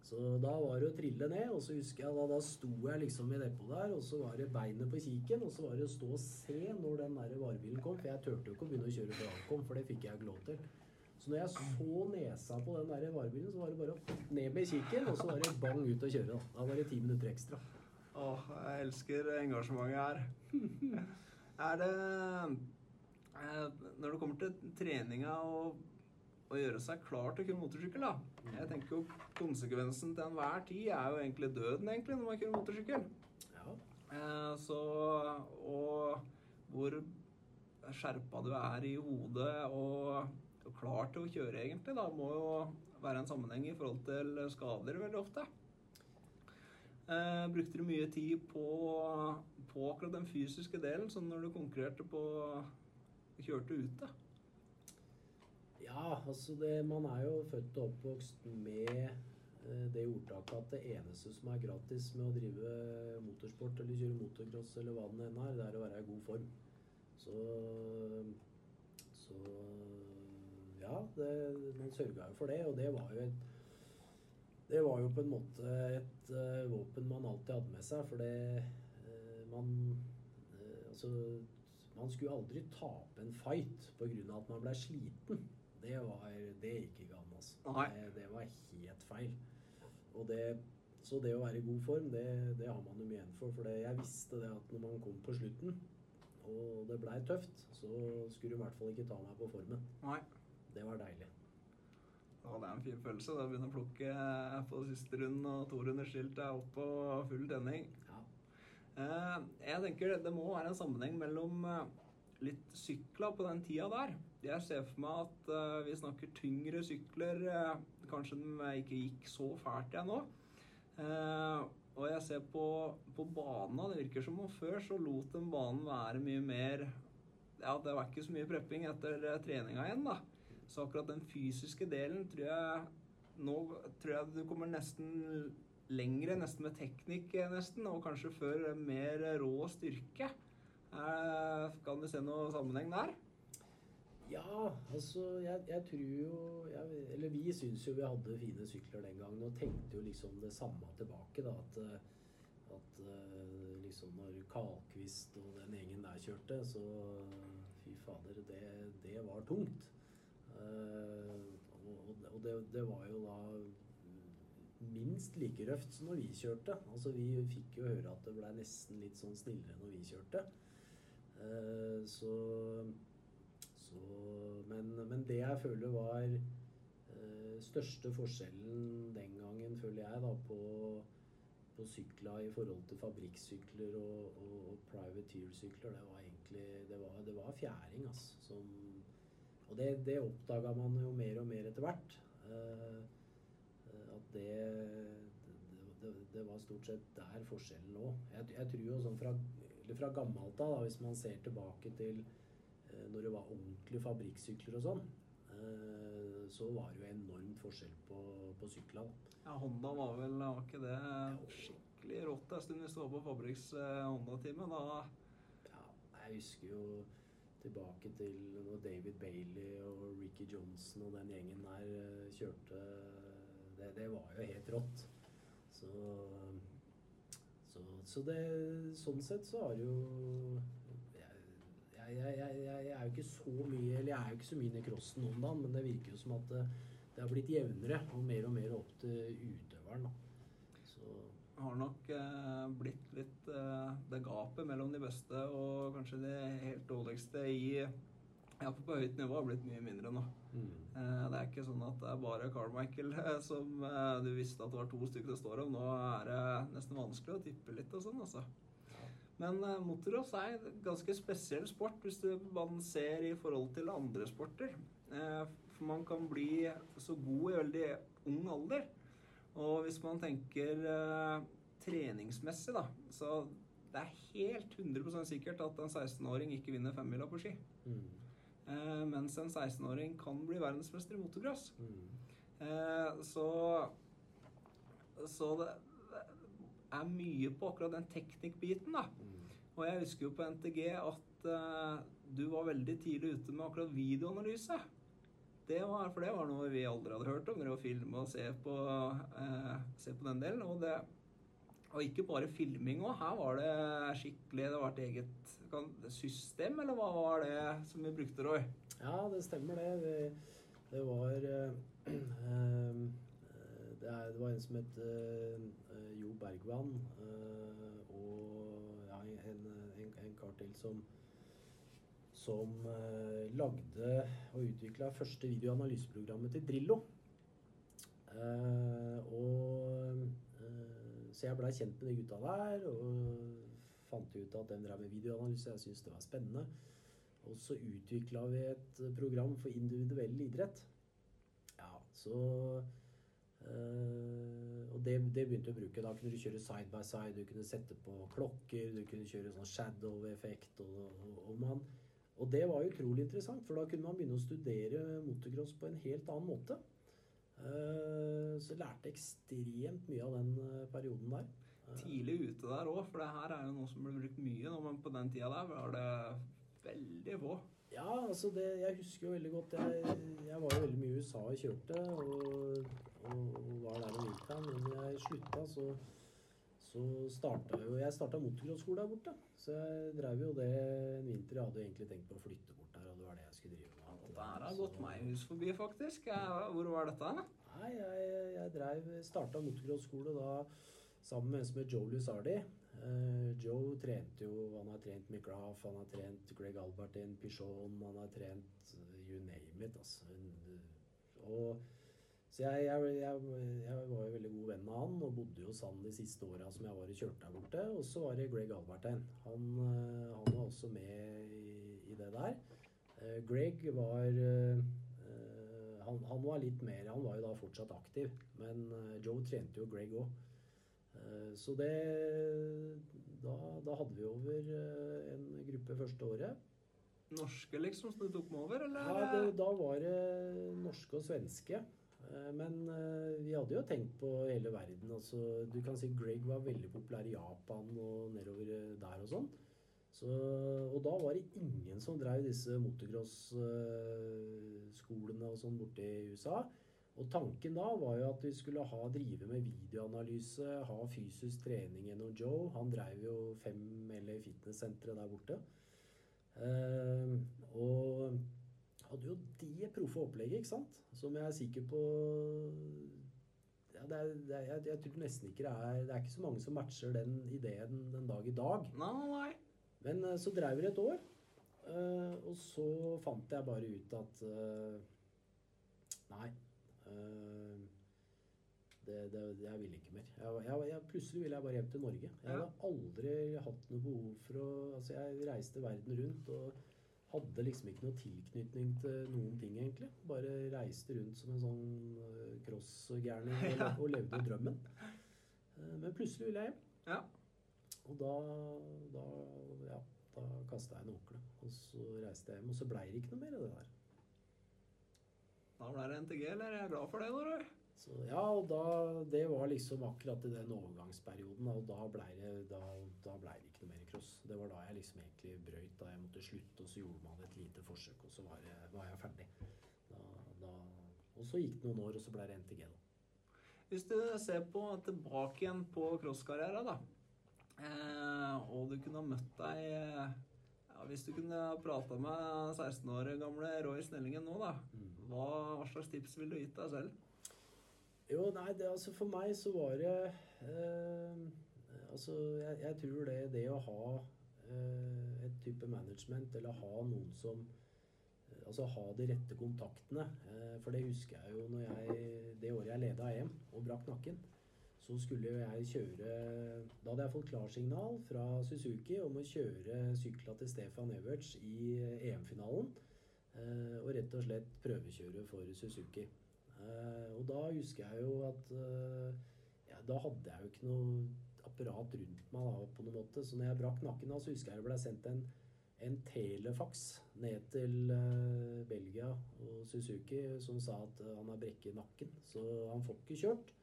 Så da var det å trille ned, og så husker jeg da, da sto jeg liksom i depotet der, og så var det beinet på kikken, og så var det å stå og se når den der varebilen kom, for jeg turte jo ikke å begynne å kjøre før han kom, for det fikk jeg ikke lov til. Så når jeg så nesa på den der varebilen, så var det bare å ned med kikken, og så var det bang ut og kjøre. Da, da var det ti minutter ekstra.
Åh, jeg elsker engasjementet her. er det Når det kommer til treninga og å gjøre seg klar til å kjøre motorsykkel, da. Jeg tenker jo konsekvensen til enhver tid er jo egentlig døden, egentlig, når man kjører motorsykkel.
Ja.
Eh, så Og hvor skjerpa du er i hodet og og klar til å kjøre, egentlig, da, må jo være en sammenheng i forhold til skader veldig ofte. Eh, brukte du mye tid på, på, akkurat den fysiske delen, sånn når du konkurrerte på kjørte ute?
Ja, altså det, man er jo født og oppvokst med eh, det ordtaket at det eneste som er gratis med å drive motorsport eller kjøre motocross eller hva det enn er, det er å være i god form. Så, så ja, det, man sørga jo for det, og det var jo et det var jo på en måte et uh, våpen man alltid hadde med seg, for det uh, man uh, Altså, man skulle aldri tape en fight pga. at man ble sliten. Det var Det gikk ikke an, altså. Det, det, var helt feil. Og det så det å være i god form, det, det har man jo mye igjen for. For jeg visste det at når man kom på slutten, og det blei tøft, så skulle du i hvert fall ikke ta meg på formen.
Nei.
Det var deilig.
Ja, det er en fin følelse. Da begynner å plukke på siste runden, og to runder skilt er opp på full tenning.
Ja.
Eh, jeg tenker det må være en sammenheng mellom eh, litt sykler på den tida der. Jeg ser for meg at eh, vi snakker tyngre sykler. eh, kanskje de ikke gikk så fælt igjen nå. Eh, og jeg ser på, på bana, det virker som om før så lot den banen være mye mer Ja, det var ikke så mye prepping etter eh, treninga igjen, da. Så akkurat den fysiske delen tror jeg Nå tror jeg du kommer nesten lengre, nesten med teknikk, eh, nesten, og kanskje før mer rå styrke. Eh, kan du se noe sammenheng der?
Ja, altså jeg, jeg tror jo jeg, Eller vi syns jo vi hadde fine sykler den gangen og tenkte jo liksom det samme tilbake. da, At, eh, at liksom når Karlquist og den gjengen der kjørte, så fy fader, det, det var tungt. Eh, og og det, det var jo da minst like røft som når vi kjørte. Altså Vi fikk jo høre at det ble nesten litt sånn snillere når vi kjørte. Eh, så så, men, men det jeg føler var eh, største forskjellen den gangen, føler jeg, da, på, på sykla i forhold til fabrikksykler og, og, og privateer-sykler, det var egentlig det var, det var fjæring, altså. Som, og det, det oppdaga man jo mer og mer etter hvert. Eh, at det, det, det, var stort sett der forskjellen lå. Jeg, jeg tror jo sånn fra, fra gammelt av, hvis man ser tilbake til eh, når det var ordentlige fabrikksykler og sånn, eh, så var det jo enormt forskjell på, på syklene.
Ja, Honda var vel Var ikke det skikkelig rått en stund du var på fabrikks Honda-time? Da
Ja, jeg husker jo tilbake til når David Bailey og Ricky Johnson og den gjengen der eh, kjørte det, det var jo helt rått. Så, så, så det, sånn sett så har jo jeg, jeg, jeg, jeg, er jo ikke så mye Eller jeg er jo ikke så mye i crossen om dagen, men det virker jo som at det, det har blitt jevnere og mer og mer opp til utøveren. da.
Har nok eh, blitt litt eh, det gapet mellom de beste og kanskje de helt dårligste i ja, på høyt nivå har blitt mye mindre nå.
mm.
Eh, det er ikke sånn at det er bare Carmichael eh, som eh, du visste at det var to stykker det står om. Nå er det nesten vanskelig å tippe litt og sånn, altså. Men eh, motocross er en ganske spesiell sport hvis du man ser i forhold til andre sporter. Eh, for man kan bli så god i veldig ung alder. Og hvis man tenker eh, treningsmessig, da, så det er helt 100% sikkert at en 16-åring ikke vinner femmila på ski.
Mm.
Eh, mens en 16-åring kan bli verdensmester i motocross.
Mm.
Eh, så så det, det er mye på akkurat den teknikkbiten, da.
Mm.
Og jeg husker jo på NTG at eh, du var veldig tidlig ute med akkurat videoanalyse. Det var, for det var noe vi aldri hadde hørt om. Å filme og se på, eh, se på den delen. Og, det, og ikke bare filming òg. Her var det skikkelig Det var et eget kan, system, eller hva var det som vi brukte, Roy?
Ja, det stemmer det. Det, det var eh, eh, det, er, det var en som het eh, Jo Bergvann, eh, og ja, en, en, en kar til som som eh, lagde og utvikla første videoanalyseprogrammet til Drillo. Eh, og eh, Så jeg blei kjent med de gutta der og fant ut at de drev med videoanalyse. Jeg syntes det var spennende. Og så utvikla vi et program for individuell idrett. Ja, så eh, Og det, det begynte å bruke. Da kunne du kjøre side by side, du kunne sette på klokker, du kunne kjøre sånn shadow-effekt. Og, og, og, man, og det var utrolig interessant, for da kunne man begynne å studere motocross på en helt annen måte. Eh, så jeg lærte ekstremt mye av den eh, perioden der. Eh,
Tidlig ute der òg, for det her er jo noe som ble brukt mye. Men på den tida der var det veldig få.
Ja, altså det, jeg husker jo veldig godt Jeg, jeg var jo veldig mye i USA og kjørte, og, og, og var der om vinteren. Men jeg slutta, så, så starta jo Jeg starta motocross-skole der borte. Så jeg drev jo det en vinter. Jeg hadde egentlig tenkt på å flytte bort der, og det var det jeg skulle drive med.
Det her har gått meg hus forbi, faktisk. Hvor var dette?
Nei, jeg, jeg drev Starta motocross-skole da sammen med en som het Joe Lusardi. Eh, Joe trente jo Han har trent McGrath, han har trent Greg Albertin, Pichon, han har trent eh, you name it, altså. Og Så jeg, jeg, jeg, jeg var jo veldig god venn med han og bodde hos han de siste åra som jeg var i kjørt der borte. Og så var det Greg Albertein. Han, eh, han var også med i, i det der. Uh, Greg var uh, han, han, var litt mer Han var jo da fortsatt aktiv, men Joe trente jo Greg òg. Så det da, da, hadde vi over en gruppe første året.
Norske, liksom, som du tok med over, eller?
Ja, det, da var det norske og svenske. Eh, men eh, vi hadde jo tenkt på hele verden. Altså, du kan si Greg var veldig populær i Japan og nedover eh, der og sånn. Så, og da var det ingen som drev disse motocross-skolene og sånn borte i USA. Og tanken da var jo at vi skulle ha, drive med videoanalyse, ha fysisk trening gjennom Joe. Han drev jo fem eller Fitness-sentre der borte. Og hadde jo det proffe opplegget, ikke sant? Som jeg er sikker på ja, det er, det er, jeg, jeg, tror nesten ikke det er Det er ikke så mange som matcher den ideen den dag i dag.
Nei, nei.
Men uh, så dreiv det et år, uh, og så fant jeg bare ut at uh, Nei. Det, det, jeg ville ikke mer. Jeg, jeg, plutselig ville jeg bare hjem til Norge. Jeg hadde aldri hatt noe behov for å Altså, jeg reiste verden rundt og hadde liksom ikke noe tilknytning til noen ting, egentlig. Bare reiste rundt som en sånn uh, crossgærning og, ja. og, levde drømmen. Uh, men plutselig ville jeg hjem.
Ja.
Og da, da, ja, da kasta jeg håndkleet. Og så reiste jeg hjem. Og så blei det ikke noe mer av det der.
Da ble det NTG, eller? Jeg er glad for det, Norøy.
Så, ja, og da, det var liksom akkurat i den overgangsperioden. Og da blei det, da, da ble det ikke noe mer cross. Det var da jeg liksom egentlig brøyt. Da jeg måtte slutte, og så gjorde man et lite forsøk, og så var, jeg, var jeg ferdig. Da, og så gikk det noen år, og så ble det NTG, da.
Hvis du ser på tilbake igjen på crosskarriera, da. Eh, og du kunne ha møtt deg ja, Hvis du kunne ha prata med 16 år gamle Roy Snellingen nå, da. Mm. Hva, hva slags tips ville du gitt deg selv?
Jo, nei, det, altså for meg så var det eh, Altså, jeg, jeg, tror det, det å ha eh, et type management, eller ha noen som eh, Altså ha de rette kontaktene. Eh, for det husker jeg jo når jeg Det året jeg leda EM og brakk nakken, så skulle jo jeg kjøre Da hadde jeg fått klarsignal fra Suzuki om å kjøre sykla til Stefan Everts i eh, EM-finalen. Eh, og rett og slett prøvekjøre for Suzuki. Uh, og da husker jeg jo at uh, ja, Da hadde jeg jo ikke noe apparat rundt meg da, på noen måte. Så når jeg brakk nakken, da, så husker jeg det ble sendt en, en telefax ned til uh, Belgia og Suzuki som sa at han har brekket nakken, så han får ikke kjørt.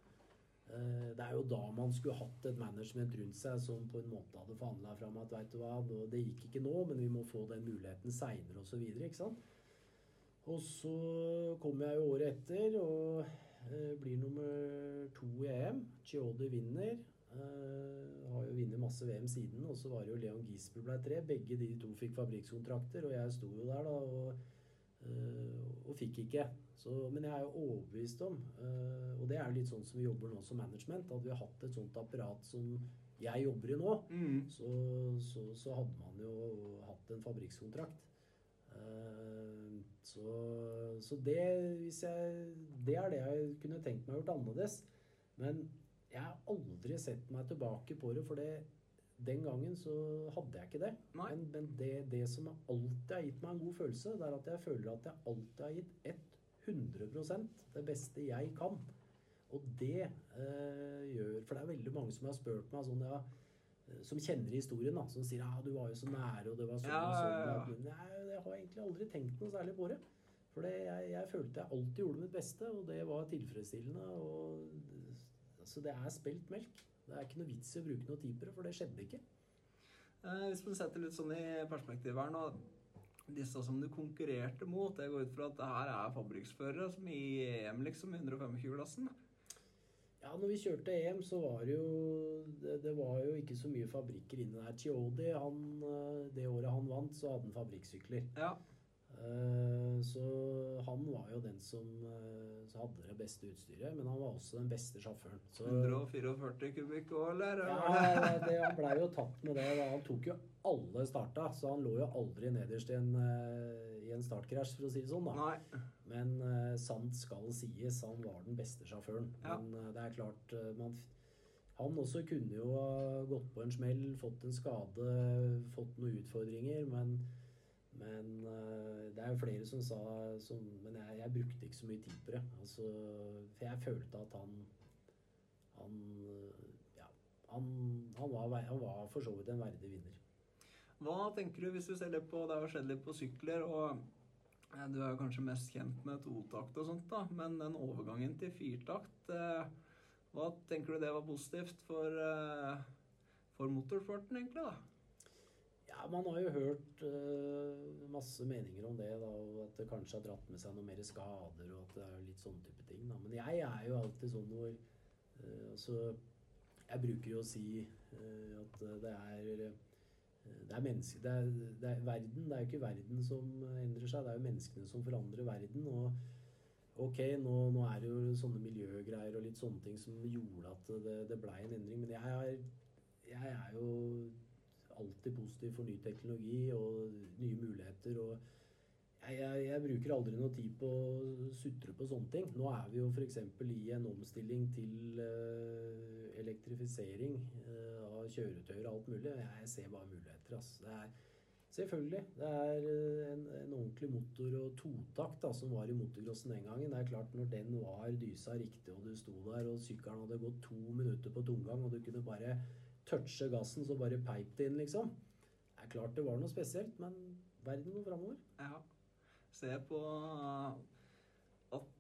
Det er jo da man skulle hatt et management rundt seg som på en måte hadde forhandla fram at veit du hva, det gikk ikke nå, men vi må få den muligheten seinere osv. Og så kommer jeg jo året etter og eh, blir nummer to i EM. Chiodi vinner. Eh, har jo vunnet masse VM siden. Og så var det jo Leon Gisbel ble tre. Begge de to fikk fabrikkskontrakter, og jeg sto jo der da og, eh, og fikk ikke. Så, men jeg er jo overbevist om, eh, og det er jo litt sånn som vi jobber nå som management, at vi har hatt et sånt apparat som jeg jobber i nå, mm. så, så, så, hadde man jo hatt en fabrikkskontrakt. Uh, så, så det, jeg, det er det jeg kunne tenkt meg gjort annerledes. Men jeg har aldri sett meg tilbake på det, for det, den gangen så hadde jeg ikke det.
Nei.
Men, men det, det, som alltid har gitt meg en god følelse, det er at jeg føler at jeg alltid har gitt 100% det beste jeg kan. Og det øh, gjør For det er veldig mange som har spurt meg sånn ja, som kjenner historien, da, som sier ja, du var jo så nære, og det var sånn ja, og sånn. Ja, jeg har egentlig aldri tenkt noe særlig på det. For det, jeg, jeg, følte jeg alltid gjorde mitt beste, og det var tilfredsstillende. Og, så det er spelt melk. Det er ikke noe vits i å bruke noe tid på det, for det skjedde ikke.
Eh, hvis man setter litt sånn i perspektiv her nå Disse som du konkurrerte mot, jeg går ut fra at det her er fabrikksførere som i EM, liksom, 125-klassen?
Ja, når vi kjørte EM, så var det jo det, det, var jo ikke så mye fabrikker inne der. Chiodi, han, eh, det året han vant, så hadde han fabrikksykler.
Ja.
Eh, Så han var jo den som eh, hadde det beste utstyret, men han var også den beste sjåføren. Så
144 kubikk òg, eller?
ja, det, han blei jo tatt med det. Da. Han tok jo alle starta, så han lå jo aldri nederst i en, eh, i en startkrasj, for å si det sånn. da.
Nei.
Men sant skal sies, han var den beste sjåføren.
Ja.
Men det er klart man, Han også kunne jo ha gått på en smell, fått en skade, fått noen utfordringer, men men eh, det er jo flere som sa som, Men jeg, jeg brukte ikke så mye tid på det. Altså, for jeg følte at han Han eh, Ja. Han, han, var, han var for så vidt en verdig vinner.
Hva tenker du hvis du ser litt på Det har skjedd litt på sykler, og eh, du er jo kanskje mest kjent med totakt og sånt, da, men den overgangen til firtakt Hva tenker du det var positivt for, for motorsporten, egentlig? da?
Ja, man har jo hørt uh, masse meninger om det, da, og at det kanskje har dratt med seg noe mer skader, og at det er litt sånne type ting. Da. Men jeg er jo alltid sånn hvor uh, Altså, jeg bruker jo å si uh, at det er det er, menneske, det, er, det er verden, det er jo ikke verden som endrer seg, det er jo menneskene som forandrer verden. Og ok, nå, nå er det jo sånne miljøgreier og litt sånne ting som gjorde at det, det blei en endring. Men jeg er, jeg er jo alltid positiv for ny teknologi og nye muligheter. og jeg, jeg, jeg bruker aldri noe tid på å sutre på sånne ting. Nå er vi jo f.eks. i en omstilling til uh, elektrifisering uh, av kjøretøyer og alt mulig. Jeg ser bare muligheter. Altså. Det er, selvfølgelig. Det er eh, en, en ordentlig motor og totakt da, som var i motocrossen den gangen. Det er klart Når den var dysa riktig, og du sto der, og sykkelen hadde gått to minutter på tomgang, og du kunne bare touche gassen, så bare peip det inn, liksom. Det er klart det var noe spesielt, men verden går framover.
Ja. Se på at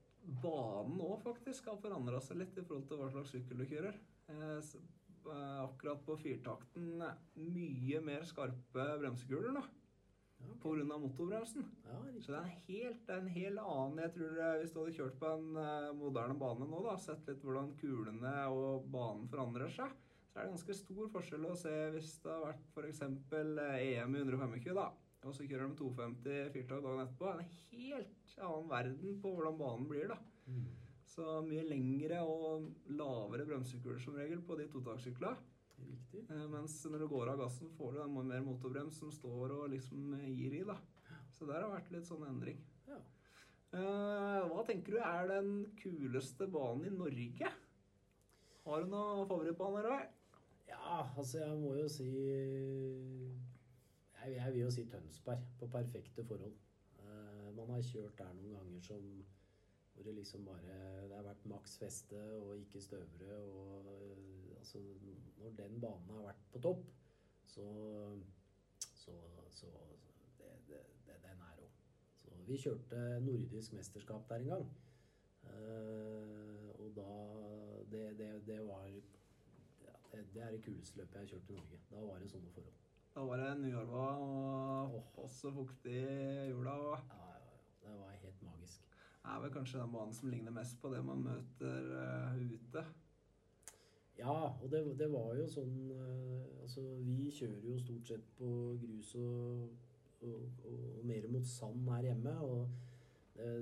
banen òg faktisk har forandra seg litt i forhold til hva slags sykkel du kjører. Eh, eh, akkurat på firtakten eh, mye mer skarpe bremsekuler nå.
Ja,
okay. Av motorbremsen.
ja
Så det er, helt, det er en helt annen Jeg tror eh, Hvis du hadde kjørt på en eh, moderne bane nå, da, sett litt hvordan kulene og banen forandrer seg, så er det ganske stor forskjell å se hvis det har vært f.eks. EM i 125, da, og så kjører de 250 fyrtog dagen etterpå. Det er en helt annen verden på hvordan banen blir, da.
Mm.
Så mye lengre og lavere bremsekuler som regel på de totaktssyklene.
Riktig.
Eh, Mens når du går av gassen, får du den mer motorbrems som står og liksom gir i, da. Så der har vært litt sånn endring.
Ja.
Eh, hva tenker du er den kuleste banen i Norge? Har du noen favorittbaner? eller?
Ja, altså jeg må jo si Jeg, jeg vil jo si Tønsberg, på perfekte forhold. Uh, man har kjørt der noen ganger som hvor det liksom bare Det har vært maks feste og ikke støvere. Og eh, altså Når den banen har vært på topp, så Så, så det, det, det, Den er rå. Så vi kjørte nordisk mesterskap der en gang. Uh, og da Det, det, det var det, det er det kuleste løpet jeg har kjørt i Norge. Da var det sånne forhold.
Da var det nyarva og
Åh.
også fuktig i jorda. og
Ja, ja, ja. Det var helt magisk.
Det er vel kanskje den banen som ligner mest på det man møter uh, ute.
Ja, og det, det var jo sånn uh, Altså, vi kjører jo stort sett på grus og, og, og, og mer mot sand her hjemme. Og eh,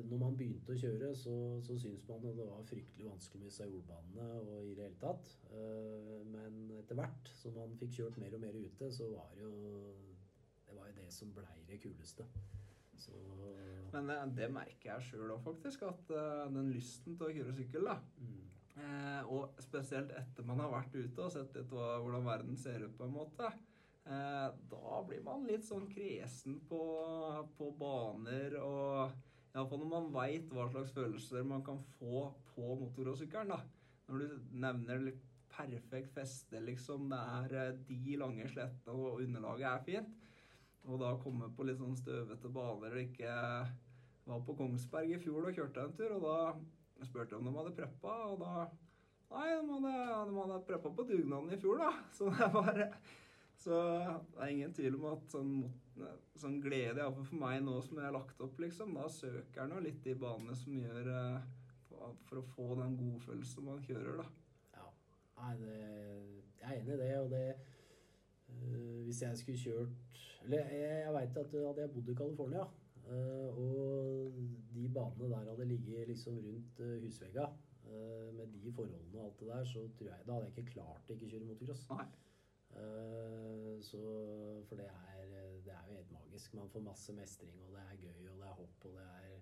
når man begynte å kjøre, så, så syntes man at det var fryktelig vanskelig med disse jordbanene og i det hele tatt. Eh, men etter hvert som man fikk kjørt mer og mer ute, så var det jo Det var jo det som blei det kuleste. Så
Men eh, det merker jeg sjøl òg, faktisk. At eh, den lysten til å kjøre sykkel, da,
mm,
Eh, og spesielt etter man har vært ute og sett litt hvordan verden ser ut, på en måte. Eh, da blir man litt sånn kresen på, på baner og Iallfall når man veit hva slags følelser man kan få på motorsykkelen. da. Når du nevner litt perfekt feste, liksom. Det er eh, de lange slettene, og underlaget er fint. Og da komme på litt sånn støvete baner og ikke Var på Kongsberg i fjor og kjørte en tur, og da spurte jeg om de hadde preppa, og da Nei, de hadde, de hadde preppa på dugnaden i fjor, da. Så det bare Så det er ingen tvil om at sånn, mot- sånn glede, iallfall for meg nå som jeg har lagt opp, liksom, da søker jeg nå litt de banene som gjør eh, for, å få den godfølelsen man kjører, da.
Ja. Nei, det, jeg er enig i det. Og det øh, Hvis jeg skulle kjørt Eller jeg, jeg veit at hadde jeg bodd i California, øh, og de banene der hadde ligget liksom rundt øh, husvegga, med de forholdene og alt det der, så tror jeg da hadde jeg ikke klart å ikke kjøre motocross.
Nei.
Eh, så For det er, det er jo helt magisk. Man får masse mestring, og det er gøy, og det er hopp, og det er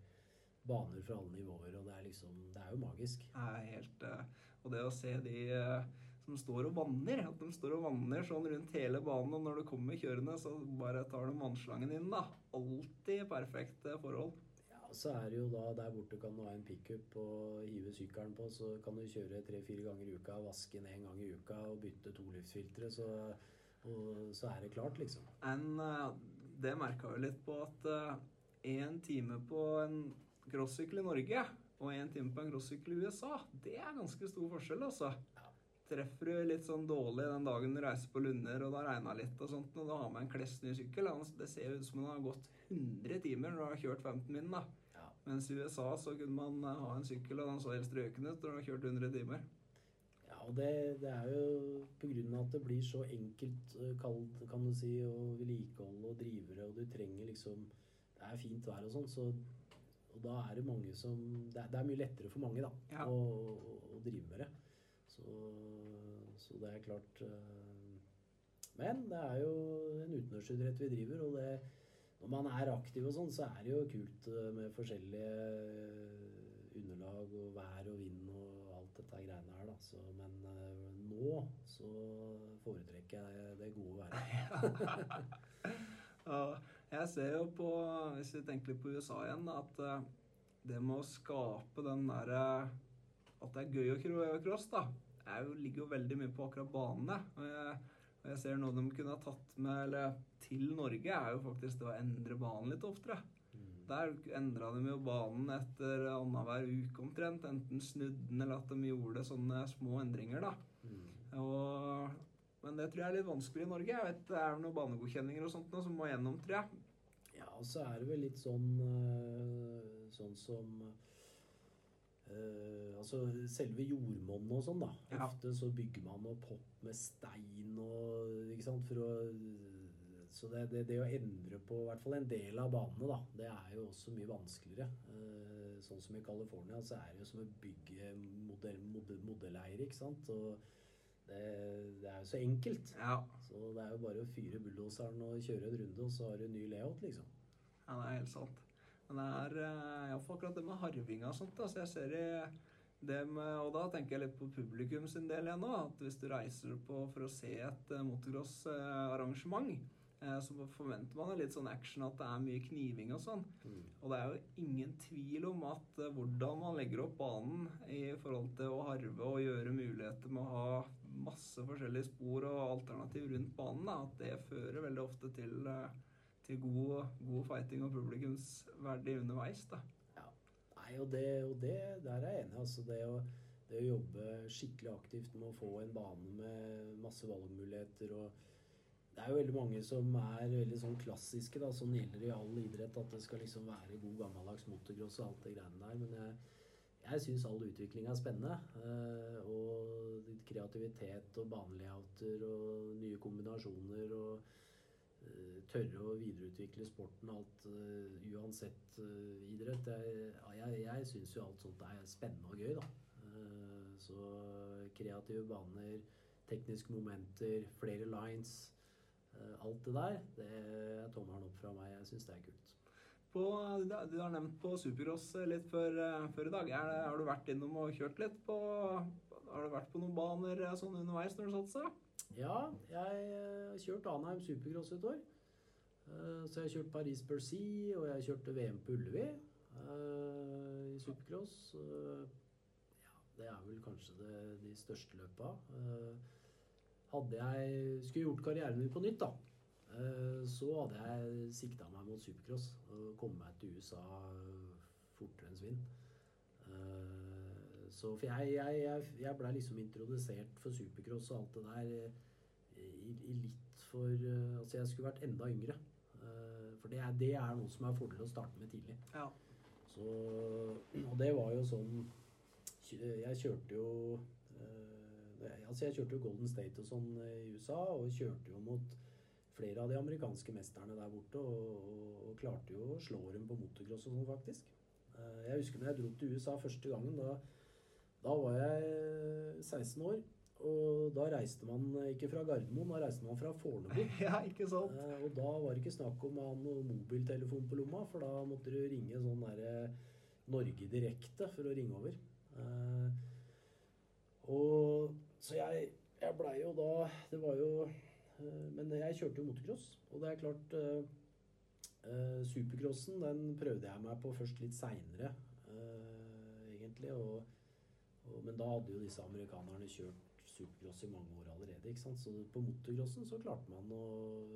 baner fra alle nivåer, og det er liksom Det er jo magisk.
Er helt eh, Og det å se de eh, som står og vanner, at de står og vanner sånn rundt hele banen, og når du kommer kjørende, så bare tar de vannslangen inn, da. Alltid perfekte forhold.
Så er det jo da Der borte kan du ha en pickup og hive sykkelen på, så kan du kjøre tre-fire ganger i uka, vaske den én gang i uka og bytte toluftfiltre. så, og så er det klart, liksom.
En, eh, det merka vi litt på at én time på en crossykkel i Norge og én time på en crossykkel i USA, det er ganske stor forskjell, altså.
Ja.
Treffer du litt sånn dårlig den dagen du reiser på Lunder og det har regna litt, og sånt, og du har med en klessny sykkel Det ser ut som om det har gått 100 timer når du har kjørt 15 min. da. Mens i USA så kunne man eh, ha en sykkel, og den så helt strøken ut når du har kjørt 100 timer.
Ja, og det, det er jo av at det blir så enkelt kaldt, kan du si, å vedlikeholde og drivere, og du trenger liksom Det er fint vær og sånn, så Og da er det mange som Det er, det er mye lettere for mange, da,
Ja.
å, å, å drive med det. Så, så det er klart eh, Men det er jo en utenlandsidrett vi driver, og det når man er aktiv og sånn, så er det jo kult eh, med forskjellige eh, underlag og vær og vind og alt dette greiene her, da. Så, men eh, nå så foretrekker jeg det gode været.
Og jeg ser jo på, hvis vi tenker litt på USA igjen, at det med å skape den derre At det er gøy å cross, da, jeg ligger jo veldig mye på akkurat banene. Og jeg, ser noe de kunne ha tatt med eller, til Norge, er jo faktisk det å endre banen litt oftere. Der endra de jo banen etter annenhver uke omtrent. Enten snudde den, eller at de gjorde sånne små endringer, da.
Mm.
Og, men det tror jeg er litt vanskelig i Norge. Jeg vet Det er noen banegodkjenninger og sånt nå som må gjennom, tror jeg.
Ja, og så er det vel litt sånn eh, Sånn som eh, Altså selve jordmonnet og sånn, da.
Ja.
Ofte så bygger man opp hopp med stein og Ikke sant, for å Så det, det, det å endre på i hvert fall en del av banene, da, det er jo også mye vanskeligere. Uh, sånn som i California, så er det jo som å bygge modell, modell, modelleier, ikke sant. Og det, det er jo så enkelt.
Ja,
Så det er jo bare å fyre bulldoseren og kjøre en runde, og så har du ny layout, liksom.
ja det er helt sant. Men det er eh, iallfall akkurat det med harvinga og sånt. Altså jeg ser i det med, og da tenker jeg litt på publikum sin del igjen nå. At hvis du reiser på for å se et motocrossarrangement, motocross-arrangement, eh, så forventer man litt sånn action, at det er mye kniving og sånn. Og det er jo ingen tvil om at eh, hvordan man legger opp banen i forhold til å harve og gjøre muligheter med å ha masse forskjellige spor og alternativ rundt banen, da, at det fører veldig ofte til, eh, til god, god fighting og publikumsverdig underveis. da.
Nei, og det, og det der er jeg enig. Altså det å, det å jobbe skikkelig aktivt med å få en bane med masse valgmuligheter og Det er jo veldig mange som er veldig sånn klassiske, da, sånn gjelder i all idrett, at det skal liksom være god gammeldags motocross og alt det greiene der. Men jeg, jeg syns all utvikling er spennende. Eh, og kreativitet og banelayouter og nye kombinasjoner og tørre å videreutvikle sporten alt eh, uansett eh, idrett. Jeg, jeg, jeg syns jo alt sånt er spennende og gøy, da. Eh, så kreative baner, tekniske momenter, flere lines. eh, alt det der, det er tommelen opp fra meg. Jeg syns det er kult.
På, du har nevnt på supercross litt før, eh, før i dag. Det, har du vært innom og kjørt litt på Har du vært på noen baner eh, sånn underveis når du satsa?
Ja, jeg eh, har kjørt Anheim Supercross et år. Eh, Så jeg har kjørt Paris-Bercy, og jeg kjørte VM på Ullevi eh, i supercross. Ja, det er vel kanskje det, de største løpa. Hadde jeg skulle gjort karrieren min på nytt, da, så hadde jeg sikta meg mot supercross og kommet meg til USA fortere enn svinn. Så for jeg, jeg, jeg, jeg blei liksom introdusert for supercross og alt det der eh, i, i litt for eh, Altså, jeg skulle vært enda yngre. Eh, For det er, det er noe som er fordel å starte med tidlig.
Ja.
Så, og det var jo sånn Jeg kjørte jo Altså jeg kjørte jo Golden State og sånn i USA, og kjørte jo mot flere av de amerikanske mesterne der borte, og, og, og klarte jo å slå dem på motocross og sånn, faktisk. Jeg husker når jeg dro til USA første gangen. Da, da var jeg 16 år. Og da reiste man ikke fra Gardermoen, da reiste man fra Fornebu.
Ja, ikke sant?
Eh, og da var det ikke snakk om å ha noen mobiltelefon på lomma, for da måtte du ringe sånn derre Norge Direkte for å ringe over. Eh, og så jeg, jeg blei jo da Det var jo eh, Men jeg kjørte jo motocross, og det er klart eh, eh, Supercrossen den prøvde jeg meg på først litt seinere, eh, egentlig. Og, men da hadde jo disse amerikanerne kjørt supercross i mange år allerede. ikke sant? Så på motocrossen så klarte man å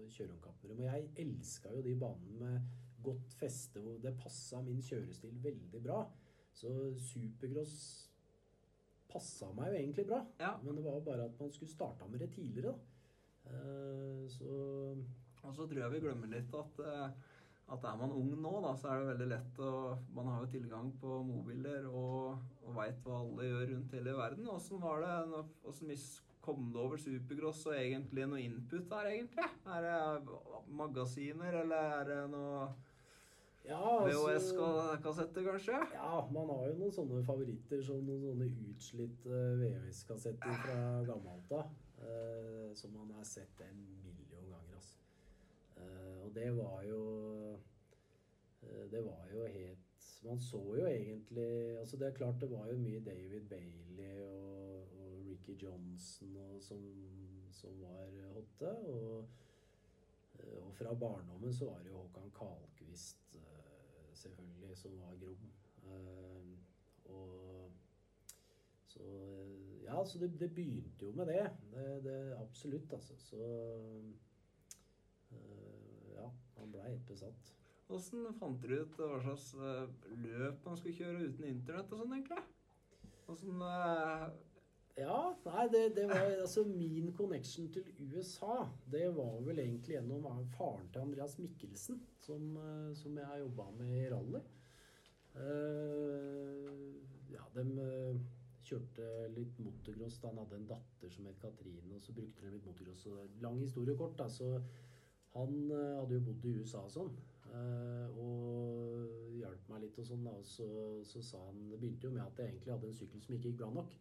kjøre om kapp. Og jeg elska jo de banene med godt feste, hvor det passa min kjørestil veldig bra. Så supercross passa meg jo egentlig bra.
Ja.
Men det var jo bare at man skulle starta med det tidligere, da. Uh, så
Og så tror jeg vi glemmer litt at, eh, at er man ung nå, da, så er det veldig lett å Man har jo tilgang på mobiler og, og veit hva alle gjør rundt hele verden. Åssen var det? Åssen kom det over Supercross og egentlig noe input der, egentlig? Er det magasiner, eller er det noe
ja, altså-
VHS-kassetter, kanskje?
Ja, man har jo noen sånne favoritter, som noen sånne utslitte VHS-kassetter fra gammelt av. eh, som man har sett en million ganger, altså. Eh, og det var jo eh, Det var jo helt Man så jo egentlig Altså, det er klart det var jo mye David Bailey og, og Ricky Johnson og, som, som var hotte. Og, eh, og fra barndommen så var det jo Håkan Karlquist, eh, selvfølgelig, som var grom. Og så Ja, så det, det begynte jo med det. det, det absolutt, altså. Så han blei helt besatt.
Åssen fant dere ut hva slags eh, løp man skulle kjøre uten internett og sånn, egentlig? Åssen eh,
Ja, nei, det, det var altså min connection til USA. Det var vel egentlig gjennom faren til Andreas Mikkelsen, som, eh, som jeg jobba med i rally. Uh, ja, de kjørte litt motocross. Han hadde en datter som het Katrine, og så brukte de litt motocross. Lang historie kort, da. Så han eh, hadde jo bodd i USA og sånn. eh, og hjalp meg litt og sånn. Og så, så sa han Det begynte jo med at jeg egentlig hadde en sykkel som ikke gikk bra nok.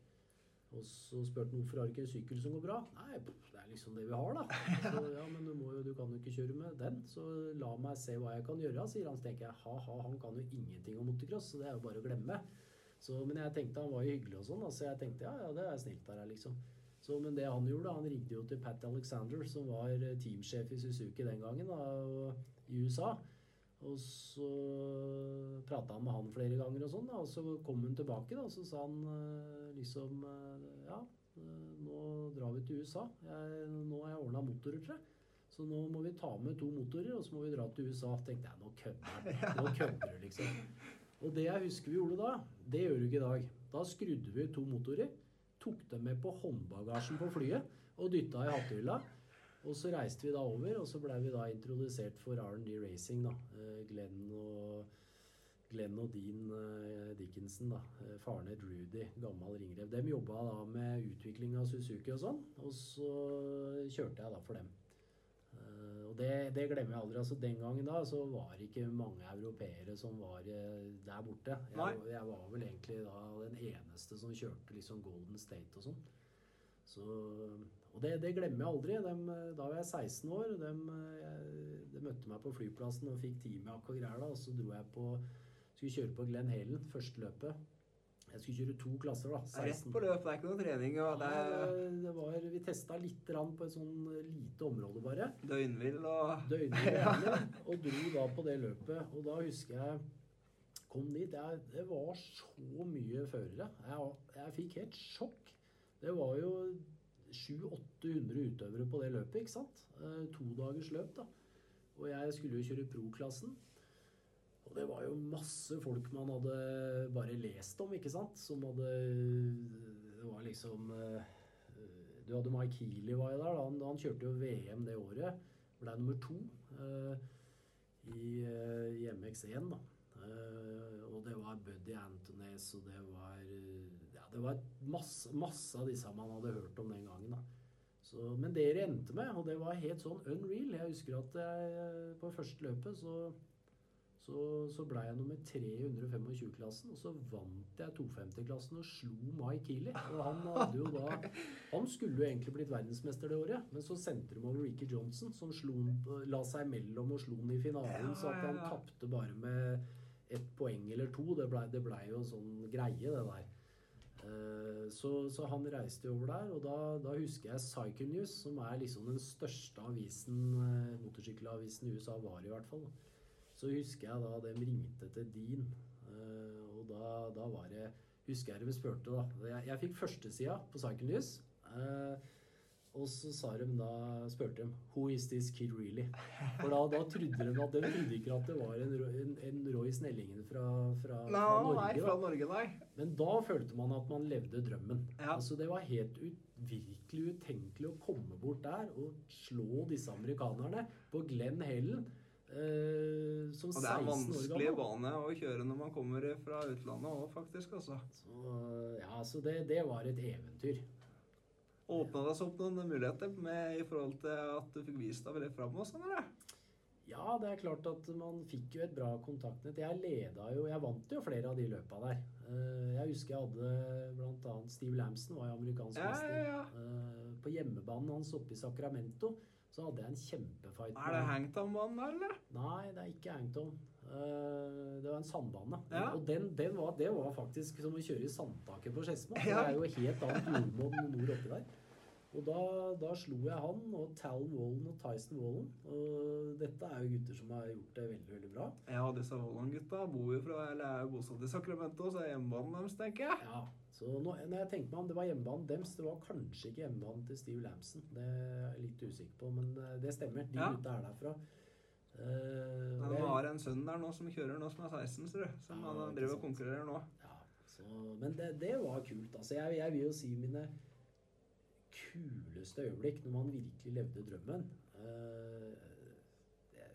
Og så spurte han hvorfor har du ikke en sykkel som går bra. Nei, det er liksom det vi har, da. Så, ja, men du, må jo, du kan jo ikke kjøre med den. Så la meg se hva jeg kan gjøre, sier han. Så tenker jeg ha-ha, han kan jo ingenting om motocross, så det er jo bare å glemme. Så, men jeg tenkte han var jo hyggelig og sånn, så jeg tenkte ja, ja, det er snilt av deg, liksom. Så, men det han gjorde, han ringte jo til Pat Alexander, som var eh, teamsjef i Suzuki den gangen, da, i USA. Og så prata han med han flere ganger, og sånn, da, og så kom hun tilbake. da, og Så sa han eh, liksom eh, Ja, nå drar vi til USA. Jeg, nå har jeg ordna motorer, tror jeg. Så nå må vi ta med to motorer, og så må vi dra til USA. tenkte jeg. Nå kødder du, liksom. Og det jeg husker vi gjorde da, det gjør du ikke i dag. Da skrudde vi to motorer, tok dem med på håndbagasjen på flyet og dytta i hattehylla. Og så reiste vi da over, og så blei vi da introdusert for R&D Racing, da. Eh, Glenn og Glenn og Dean eh, Dickinson, da. Eh, Faren het Rudy, gammel ringrev. De jobba da med utvikling av Suzuki og sånn, og så kjørte jeg da for dem. Og det, det glemmer jeg aldri. altså Den gangen da så var det ikke mange europeere som var eh, der borte. Jeg, jeg var vel egentlig da den eneste som kjørte liksom Golden State og sånn. Så, og det, det glemmer jeg aldri. Dem, eh, da var jeg 16 år. Dem, eh, de møtte meg på flyplassen og fikk teamet og greier. da, Og så dro jeg på skulle kjøre på Glenn Helen, første løpet. Jeg skulle kjøre to klasser, da.
Det er rett på løp, det er ikke noe trening. Og det
Nei, det, det var, vi testa litt på et sånn lite område, bare.
døgnvill og
Døgnvill ja. Og dro da på det løpet. Og da husker jeg kom dit. Jeg, det var så mye førere. Jeg, jeg fikk helt sjokk. Det var jo 700-800 utøvere på det løpet, ikke sant? Eh, to dagers løp, da. Og jeg skulle jo kjøre pro-klassen. Og det var jo masse folk man hadde bare lest om, ikke sant? Som hadde Det var liksom eh, Du hadde Mike Healy var jo der. da. Han, han kjørte jo VM det året. Ble nummer to eh, i, eh, i MX1, da. Eh, og det var Buddy Antones, og det var eh, Ja, det var masse, masse av disse man hadde hørt om den gangen, da. Så, men det det endte med, og det var helt sånn unreal Jeg husker at jeg, på første løpet så, så, så ble jeg nummer tre i 125-klassen. Og så vant jeg 250-klassen og slo Mike Keeley. Og han hadde jo da Han skulle jo egentlig blitt verdensmester det året, men så sendte de over Ricky Johnson, som han- la seg mellom og slo han i finalen, så at han tapte bare med ett poeng eller to. Det blei ble jo en sånn greie, det der. Eh, Så, så han reiste jo over der, og da, da husker jeg Cycle News, som er liksom den største avisen, eh, motorsykkelavisen i USA, var i hvert fall. Så husker jeg da de ringte til Dean, eh, og da, da var det Husker jeg de spurte, da. Jeg, jeg fikk førstesida på Cycle News. eh, og så sa de da, spurte de Who is this kid really? For da, da trodde de at de trodde ikke at det var en, en, en Roy Snellingen fra, fra,
no,
fra
nei,
Norge.
fra. Norge, nei.
Men da følte man at man levde drømmen.
Ja.
Altså Det var helt ut, virkelig utenkelig å komme bort der og slå disse amerikanerne på Glenn Helen eh, som
Og det er
en
vanskelig bane å kjøre når man kommer fra utlandet òg, faktisk. altså.
Så, ja, så det, det var et eventyr.
Åpna det seg opp noen muligheter med, i forhold til at du fikk vist deg veldig fram sånn?
Ja, det er klart at man fikk jo et bra kontaktnett. Jeg leda jo, jeg vant jo flere av de løpa der. Eh, Jeg husker jeg hadde annet Steve Lamson var jo amerikansk mester.
ja, ja.
ja. På hjemmebanen hans oppe i Sacramento så hadde jeg en kjempefight.
Er det Hangtown-banen der, eller?
Nei, det er ikke Hangtown. Eh, det var en sandbane.
Ja.
Og den, den var, det var faktisk som å kjøre i sandtaket på Skedsmo.
Ja.
Det er jo helt annet jordmonn nord oppi der. Og da, da slo jeg han og Talon Wallen og Tyson Wallen. Og dette er jo gutter som har gjort det veldig, veldig bra.
Ja, disse Wallen-gutta bor jo fra, eller er jo bosatt i Sacramento, så er hjemmebanen deres, tenker jeg.
Ja, så nå, når jeg tenker meg om det var hjemmebanen deres, det var kanskje ikke hjemmebanen til Steve Lamson. Det er jeg litt usikker på, men eh, det stemmer. De
Ja.
gutta er derfra.
Uh,
jeg-
har en sønn der nå som kjører nå, som er 16, ser du. Som
Ja,
han driver og konkurrerer nå.
Ja, så, men det, det var kult. Altså, jeg, jeg vil jo si mine kuleste øyeblikk når man virkelig levde drømmen. Uh, jeg,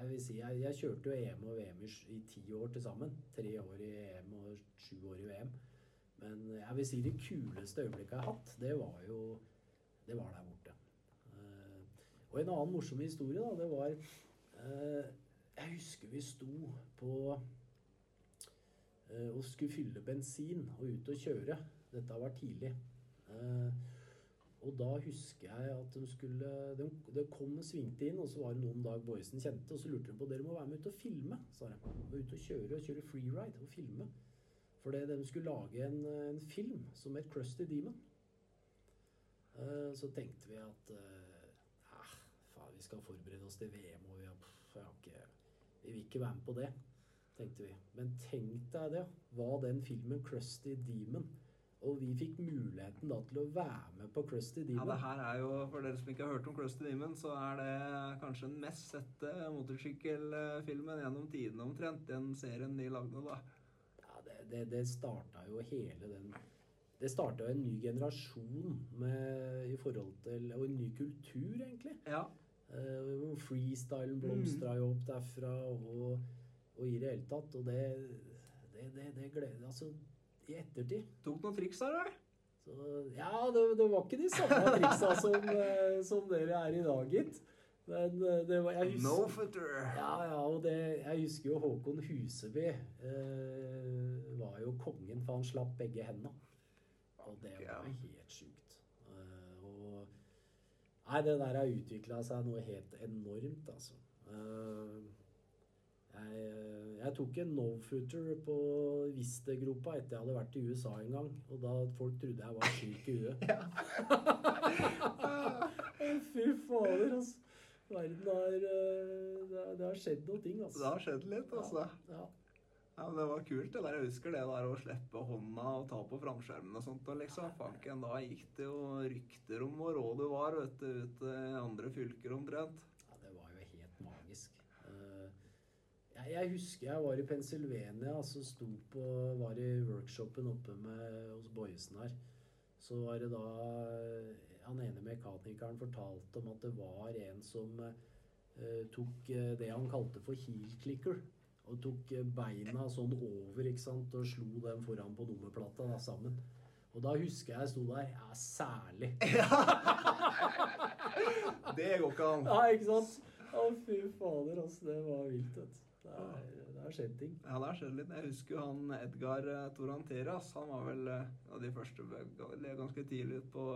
jeg vil si, jeg, jeg kjørte jo EM og VM i, i ti år til sammen. Tre år i EM og sju år i VM. Men jeg vil si det kuleste øyeblikket jeg har hatt, det var jo det var der borte. Eh, og en annen morsom historie, da, det var eh, Jeg husker vi sto på eh, og skulle fylle bensin og ut og kjøre. Dette var tidlig. Og da husker jeg at de skulle de, Det kom og svingte inn, og så var det noen Dag Boysen kjente, og så lurte de på dere må være med ut og filme, sa de. Og Ut og kjøre og kjøre freeride og filme. For det, de skulle lage en, en film som het Crusty Demon. Eh, så tenkte vi at eh, ah, faen, vi skal forberede oss til VM, og vi, har, pff, har ikke, vi vil ikke være med på det, tenkte vi. Men tenk deg det, hva den filmen Crusty Demon Og vi fikk muligheten da til å være med på Crusty Demon.
Ja, det her er jo, For dere som ikke har hørt om Crusty Demon, så er det kanskje den mest sette motorsykkelfilmen gjennom tidene omtrent. Den serien de lagde, da.
Det, det, starta jo hele den Det starta en ny generasjon med, i forhold til Og en ny kultur, egentlig.
Ja.
Uh, freestylen blomstra jo opp derfra, og, og i det hele tatt. Og det Det, det, det gleder Altså, i ettertid
Tok noen triks der, da?
så Ja, det, det var ikke de samme triksa som, eh, som dere er i dag, gitt. Men eh, det var jeg husker,
No footer.
Ja, ja, og det, jeg husker jo Håkon Huseby eh, var jo kongen, for han slapp begge hendene. Og det
var
var helt sjukt. Eh, og Nei, det der har utvikla seg noe helt enormt, altså. Eh, jeg, jeg tok en no-footer på Wister-gropa etter jeg hadde vært i USA en gang. Og da folk trodde jeg var syk i huet. Fy fader, altså. Verden har eh, det, har- det har skjedd noen ting, altså.
Det har skjedd litt, altså.
Ja,
Ja, men Det var kult. det der. Jeg husker det der å slippe hånda og ta på framskjermen og sånt. og liksom, Fanken, Da gikk det jo rykter om hvor rå du var vet du, ute i andre fylker omtrent.
ja, det var jo helt magisk. Eh, jeg, husker jeg var i Pennsylvania, altså sto på, var i workshopen oppe med, hos Boyesen her. Så var det da Han ene mekanikeren fortalte om at det var en som eh, tok eh, det han kalte for heel clicker. Og tok eh, beina sånn over ikke sant, og slo dem foran på nummerplata da, sammen. Og da husker jeg jeg sto der. Ja, særlig.
Det går ikke an.
Ja, ikke sant? Å, fy fader, altså. Det var vilt, vet du. Det har skjedd ting.
Ja, det har skjedd litt. Jeg husker jo han Edgar eh, Toranteras. Han var vel av de første ganske tidlig på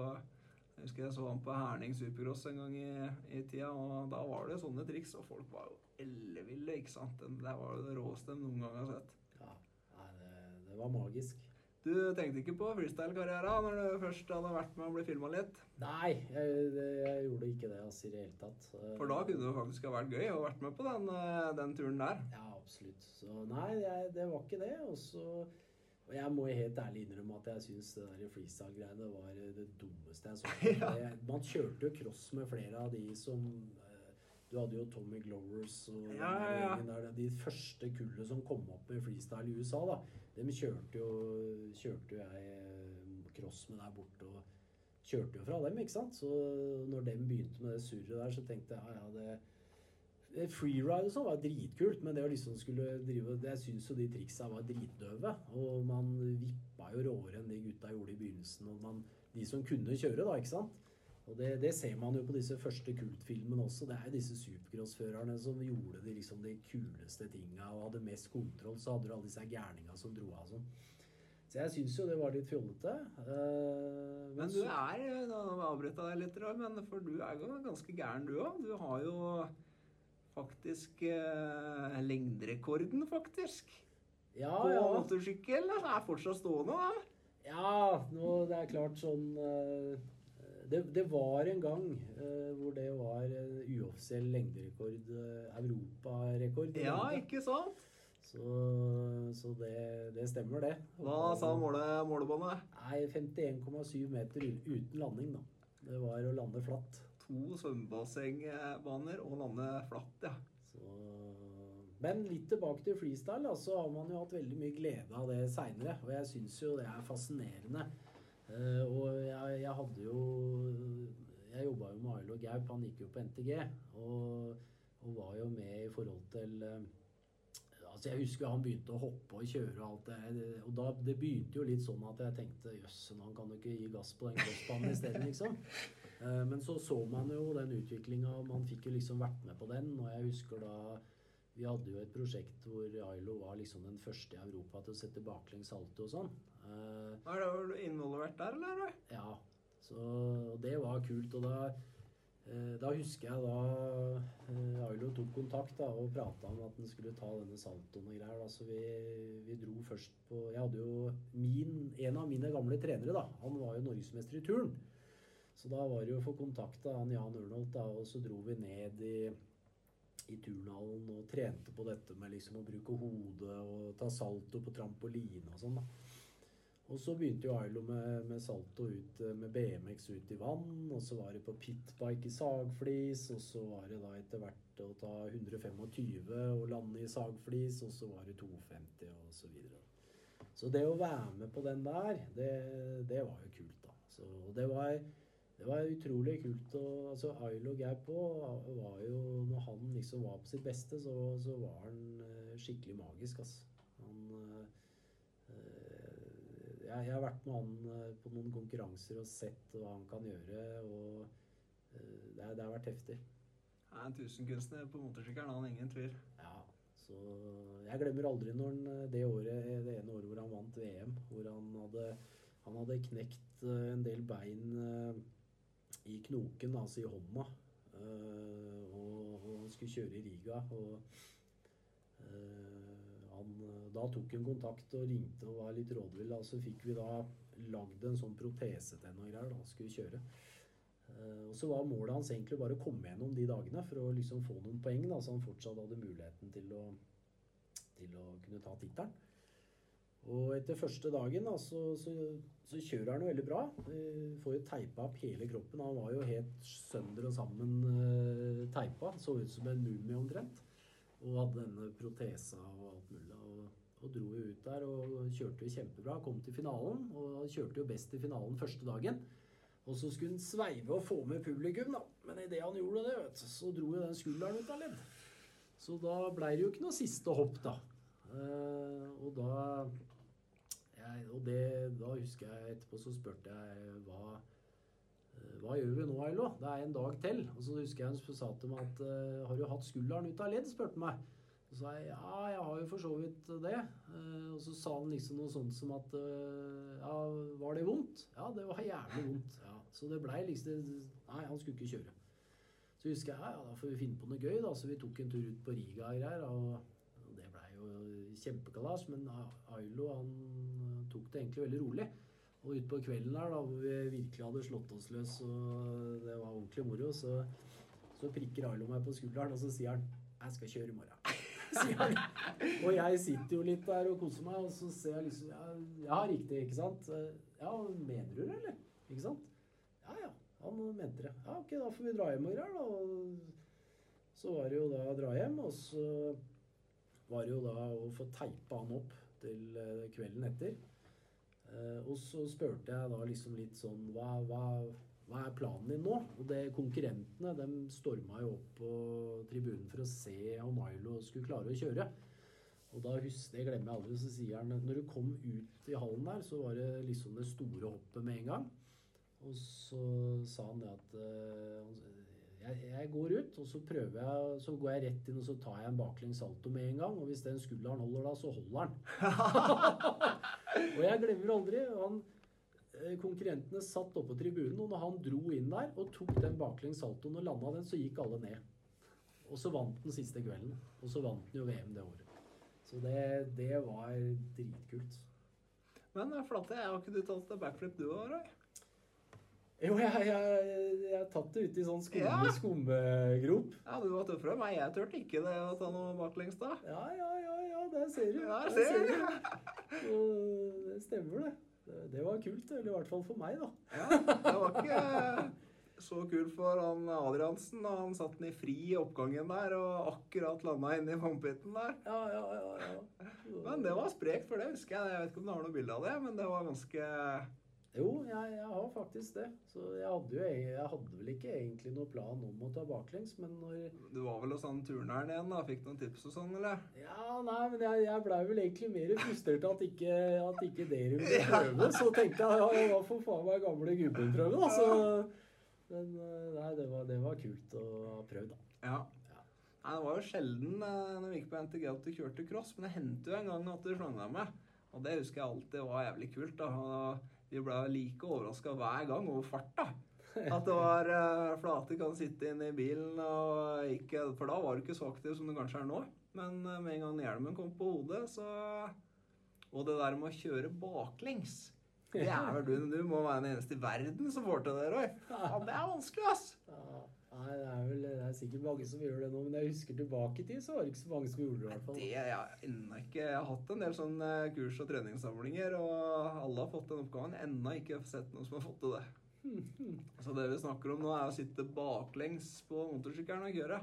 Jeg husker jeg så han på Herning Supercross en gang i, i tida, og da var det sånne triks, og folk var jo elleville, ikke sant. Det var jo det råeste de noen gang har sett.
Ja, det, det var magisk.
Du tenkte ikke på freestyle-karriera når du først hadde vært med og ble filma litt?
Nei, jeg, jeg gjorde ikke det altså, i det hele tatt.
For da kunne det faktisk ha vært gøy å vært med på den, eh, den turen der.
Ja, absolutt. Så nei, jeg, det var ikke det. Og så og jeg må helt ærlig innrømme at jeg syns det der freestyle-greiene var det dummeste jeg så.
Ja.
Man kjørte jo cross med flere av de som eh, Du hadde jo Tommy Glowers og
Ja, ja,
der de første kullet som kom opp med freestyle i USA, da. Dem kjørte jo, kjørte jo jeg eh, cross med der borte. og Kjørte jo fra dem, ikke sant. Så når dem begynte med det surret der, så tenkte jeg ja, ja, det Eh, Freeride og sånn var dritkult, men det å liksom skulle drive Jeg syns jo de triksa var dritdøve. Og man vippa jo råere enn de gutta gjorde i begynnelsen. Og man, de som kunne kjøre, da, ikke sant. Og det, det ser man jo på disse første kultfilmene også. Det er jo disse supercrossførerne som gjorde de, liksom, de kuleste tinga og hadde mest kontroll. Så hadde du alle disse gærninga som dro av sånn. Så jeg syns jo det var litt fjollete. Uh,
Men du er Nå avbrøt jeg deg litt, men for du er jo ganske gæren, du òg. Du har jo faktisk eh, lengderekorden, faktisk.
ja,
på
ja.
motorsykkel. Det er fortsatt stående, da.
Ja, nå, det er klart sånn eh, det, det var en gang eh, hvor det var eh, uoffisiell lengderekord, eh, europarekord.
Ja,
lengde.
ikke sant?
Så, så det, det stemmer, det.
Hva sa måle, målebåndet?
Nei, 51,7 meter uten landing, da. Det var å lande flatt.
To svømmebassengbaner og lande flatt, ja.
Så, men litt tilbake til freestyle, så har man jo hatt veldig mye glede av det seinere. Og jeg syns jo det er fascinerende. Eh, og jeg, jeg hadde jo Jeg jobba jo med Ailo Gaup, han gikk jo på NTG. Og, og var jo med i forhold til eh, Altså Jeg husker han begynte å hoppe og kjøre og alt det Og da, det begynte jo litt sånn at jeg tenkte jøss, han kan jo ikke gi gass på den crossbanen isteden, liksom. Eh, Men så så man jo den utviklinga, man fikk jo liksom vært med på den. Og jeg husker da Vi hadde jo et prosjekt hvor Ailo var liksom den første i Europa til å sette baklengs salto og sånn. Eh,
var du involvert der, eller?
Ja, så det var kult. Og da, da husker jeg da eh, Ailo tok kontakt da, og prata om at han skulle ta denne saltoen og greier. Da. Så vi, vi dro først på Jeg hadde jo min, en av mine gamle trenere, da. Han var jo norgesmester i turn. Så da var det jo å få kontakta han Jan Ørnholt, da, og så dro vi ned i i turnhallen og trente på dette med liksom å bruke hodet og ta salto på trampoline og sånn. da. Og så begynte jo Ailo med, med salto ut eh, med BMX ut i vann, og så var det på pitbike i sagflis, og så var det da etter hvert å ta 125 og lande i sagflis, og så var det 250 og så videre. Så det å være med på den der, det, det var jo kult, da. Så det var, det var utrolig kult. Og, altså Ailo Gaup òg var jo Når han liksom var på sitt beste, så, så var han eh, skikkelig magisk, altså. Han eh, eh, jeg, jeg har vært med han eh, på noen konkurranser og sett hva han kan gjøre, og eh, det, det har vært heftig.
Han er en tusenkunstner på motorsykkelen, han ingen tvil.
Ja, så jeg glemmer aldri når han, eh, det året, det ene året hvor han vant VM, hvor han hadde, han hadde knekt en del bein i knoken, altså i hånda, og, og han skulle kjøre i Riga, og han, eh, da tok han kontakt og ringte og var litt rådvill, da, så fikk vi da lagd en sånn protese til henne og greier, da skulle kjøre. Eh, og så var målet hans egentlig bare å komme gjennom de dagene for å liksom få noen poeng, da, så han fortsatt hadde muligheten til å, til å kunne ta tittelen. Og etter første dagen da, så, så, så kjører han jo veldig bra. Får jo teipa opp hele kroppen. Han var jo helt sønder og sammen eh, teipa. Så ut som en mumie omtrent. Og hadde denne protesa og alt mulig. Og, og dro jo ut der og kjørte jo kjempebra. Kom til finalen, og kjørte jo best i finalen første dagen. Og så skulle han sveive og få med publikum, da. Men idet han gjorde det, vet så dro jo den skulderen ut av ledd. Så da blei det jo ikke noe siste hopp, da. Eh, og da jeg, og det, da husker jeg etterpå så spurte jeg hva hva gjør vi nå, Ailo? Det er en dag til. Og så husker jeg hun sa til meg at eh, har du hatt skulderen ut av ledd? spurte meg. Så sa jeg ja, jeg har jo for så vidt det. Eh, og så sa han liksom noe sånt som at eh, ja, var det vondt? Ja, det var jævlig vondt. Ja. Så det blei liksom Nei, han skulle ikke kjøre. Så husker jeg ja, da får vi finne på noe gøy, da. Så vi tok en tur ut på Riga og greier. Og og det blei jo kjempekalas. Men Ailo han tok det egentlig veldig rolig. Og utpå kvelden der, da, hvor vi virkelig hadde slått oss løs og det var ordentlig moro, så, så prikker Ailo meg på skulderen, og så sier han 'Jeg skal kjøre i morgen'. sier han. Og jeg sitter jo litt der og koser meg, og så ser jeg liksom Ja, ja riktig, ikke sant? Ja, mener du det, eller? Ikke sant? Ja ja, han mente det. Ja, ok, da får vi dra hjem og greier, da. Og så var det jo da å dra hjem, og så var det jo da å få teipa han opp til eh, kvelden etter. Eh, og så spurte jeg da liksom litt sånn hva, hva, hva er planen din nå? Og det konkurrentene de storma jo opp på tribunen for å se om Milo skulle klare å kjøre. Og da husker jeg glemmer jeg aldri, så sier han når du kom ut i hallen der, så var det liksom det store hoppet med en gang. Og så sa han det at eh, jeg, jeg går ut, og så prøver jeg, så går jeg rett inn og så tar jeg en baklengs salto med en gang. Og hvis den skulderen holder da, så holder den. og jeg glemmer aldri han, eh, Konkurrentene satt oppe på tribunen, og når han dro inn der og tok den baklengs saltoen og landa den, så gikk alle ned. Og så vant den siste kvelden. Og så vant den jo VM det året. Så det, det var dritkult.
Men Flate, jeg har ikke du tatt backflip du òg, Roy?
Jo, jeg, jeg, tatt det ut i sånn skumme,
Ja.
skummegrop.
Ja, du var tøffere enn meg. Jeg turte ikke det å ta noe baklengs da.
Ja, ja, ja, ja, der ser du.
Der ser du.
Og det stemmer, det. det. Det var kult, eller i hvert fall for meg, da.
Ja, det var ikke så kult for han Adriansen da han satt den i fri i oppgangen der og akkurat landa inni i vannpitten der.
Ja, ja, ja. ja.
Men det var sprekt for det, husker jeg. Jeg vet ikke om du har noe bilde av det, men det var ganske
Jo, jeg, jeg har faktisk det. Så jeg hadde jo e- jeg hadde vel ikke egentlig noen plan om å ta baklengs, men når
Du var vel hos han turneren igjen, da? Fikk noen tips og sånn, eller?
Ja, nei, men jeg, jeg blei vel egentlig mer frustrert at ikke, at ikke dere ville prøve. Så tenkte jeg ja, hva for faen meg gamle gubben prøve, da. Så, men eh, nei, det var, det var kult å ha prøvd, da.
Ja. Nei, det var jo sjelden eh, når vi gikk på NTG at du kjørte cross, men det hendte jo en gang at du slang deg med. Og det husker jeg alltid var jævlig kult. da. Og vi ble like overraska hver gang over farta. At det var uh, Flate kan sitte inne i bilen og ikke For da var du ikke så aktiv som du kanskje er nå. Men uh, med en gang hjelmen kom på hodet, så Og det der med å kjøre baklengs Det er vel du, du må være den eneste i verden som får til det, Roy. Ja, det er vanskelig, ass.
Nei, det er vel det er sikkert mange som gjør det nå, men jeg husker tilbake i tid, så var det ikke så mange som gjorde det, i hvert fall.
Det jeg har ennå ikke Jeg har hatt en del sånne kurs- og treningssamlinger, og alle har fått den oppgaven. Ennå ikke sett noen som har fått til det. Så det vi snakker om nå, er å sitte baklengs på motorsykkelen og kjøre.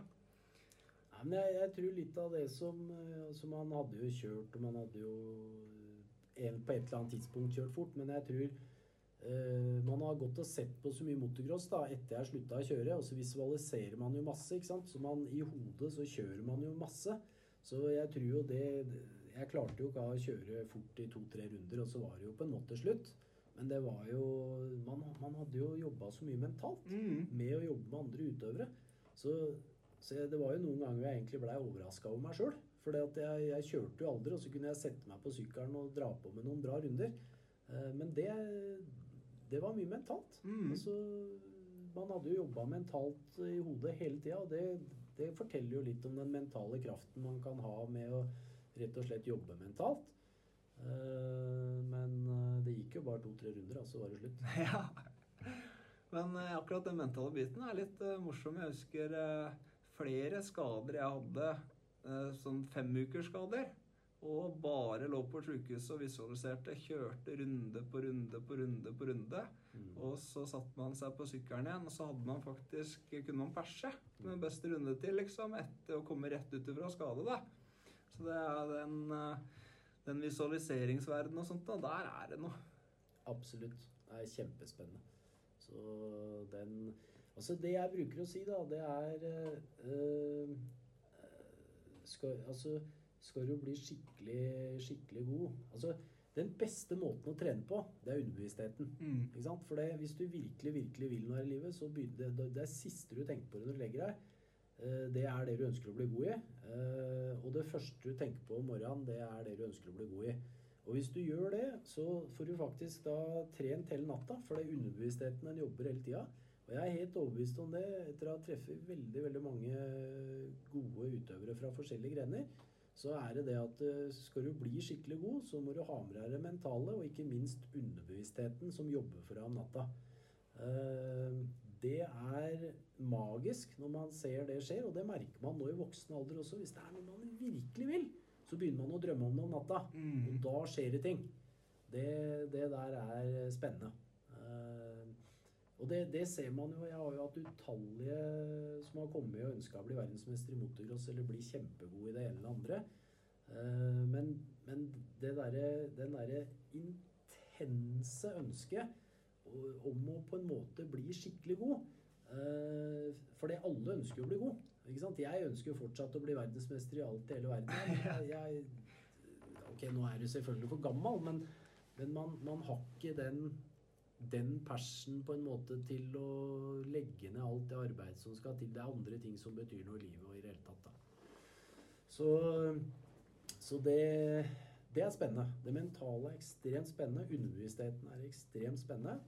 Nei, men jeg, jeg tror litt av det som som Altså, man hadde jo kjørt, og man hadde jo eh, en, på et eller annet tidspunkt kjørt fort, men jeg tror eh, man har gått og sett på så mye motocross da, etter jeg slutta å kjøre, og så visualiserer man jo masse, ikke sant. Så man, i hodet så kjører man jo masse. Så jeg tror jo det Jeg klarte jo ikke å kjøre fort i to-tre runder, og så var det jo på en måte slutt. Men det var jo Man, man hadde jo jobba så mye mentalt med å jobbe med andre utøvere. Så, så det var jo noen ganger jeg egentlig blei overraska over meg sjøl. For jeg, jeg kjørte jo aldri, og så kunne jeg sette meg på sykkelen og dra på med noen bra runder. Eh, men det, det var mye mentalt.
Mm.
Altså, man hadde jo jobba mentalt i hodet hele tida, og det, det forteller jo litt om den mentale kraften man kan ha med å rett og slett jobbe mentalt. Eh, men eh, det gikk jo bare to-tre runder, og så var det slutt.
Ja. Men eh, akkurat den mentale biten er litt morsom. Jeg husker flere skader jeg hadde, uh, sånn femukersskader. Og bare lå på sjukehuset og visualiserte. Kjørte runde på runde på runde på runde.
Mm.
Og så satte man seg på sykkelen igjen, og så hadde man faktisk kunne man perse med beste runde til, liksom, etter å komme rett ut fra skade, da. Så det er den, eh, den visualiseringsverdenen og sånt, da, der er det noe.
Absolutt. Det er kjempespennende. Så den Altså, det jeg bruker å si, da, det er øh, skal, Altså, skal du bli skikkelig, skikkelig god Altså, Den beste måten å trene på, det er underbevisstheten.
Mm.
Ikke sant? For det, hvis du virkelig, virkelig vil noe her i livet, så begynner det, det er siste du tenker på når du legger deg. eh, Det er det du ønsker å bli god i. eh, Og det første du tenker på om morgenen, det er det du ønsker å bli god i. Og hvis du gjør det, så får du faktisk da trent hele natta, for det er underbevisstheten den jobber hele tida. Og jeg er helt overbevist om det etter å ha treffet veldig, veldig mange gode utøvere fra forskjellige grener. Så er det det at eh, skal du bli skikkelig god, så må du ha med deg det mentale, og ikke minst underbevisstheten som jobber for deg om natta. Eh, Det er magisk når man ser det skjer, og det merker man nå i voksen alder også. Hvis det er noe man virkelig vil, så begynner man å drømme om det om natta.
Mm.
Og da skjer det ting. Det, det der er spennende. Eh, og det, det ser man jo. Jeg har jo hatt utallige som har kommet og ønska å bli verdensmester i motocross eller bli kjempegod i det ene eller andre. Eh, men, men det derre den derre intense ønsket om å på en måte bli skikkelig god for Fordi alle ønsker jo å bli god. Ikke sant? Jeg ønsker jo fortsatt å bli verdensmester i alt i hele verden. Jeg, jeg, ok, nå er du selvfølgelig for gammel, men, men man, man har ikke den den persen på en måte til å legge ned alt det arbeidet som skal til. Det er andre ting som betyr noe i livet og i det hele tatt. Da. Så, så det, det er spennende. Det mentale er ekstremt spennende. Underbevisstheten er ekstremt spennende.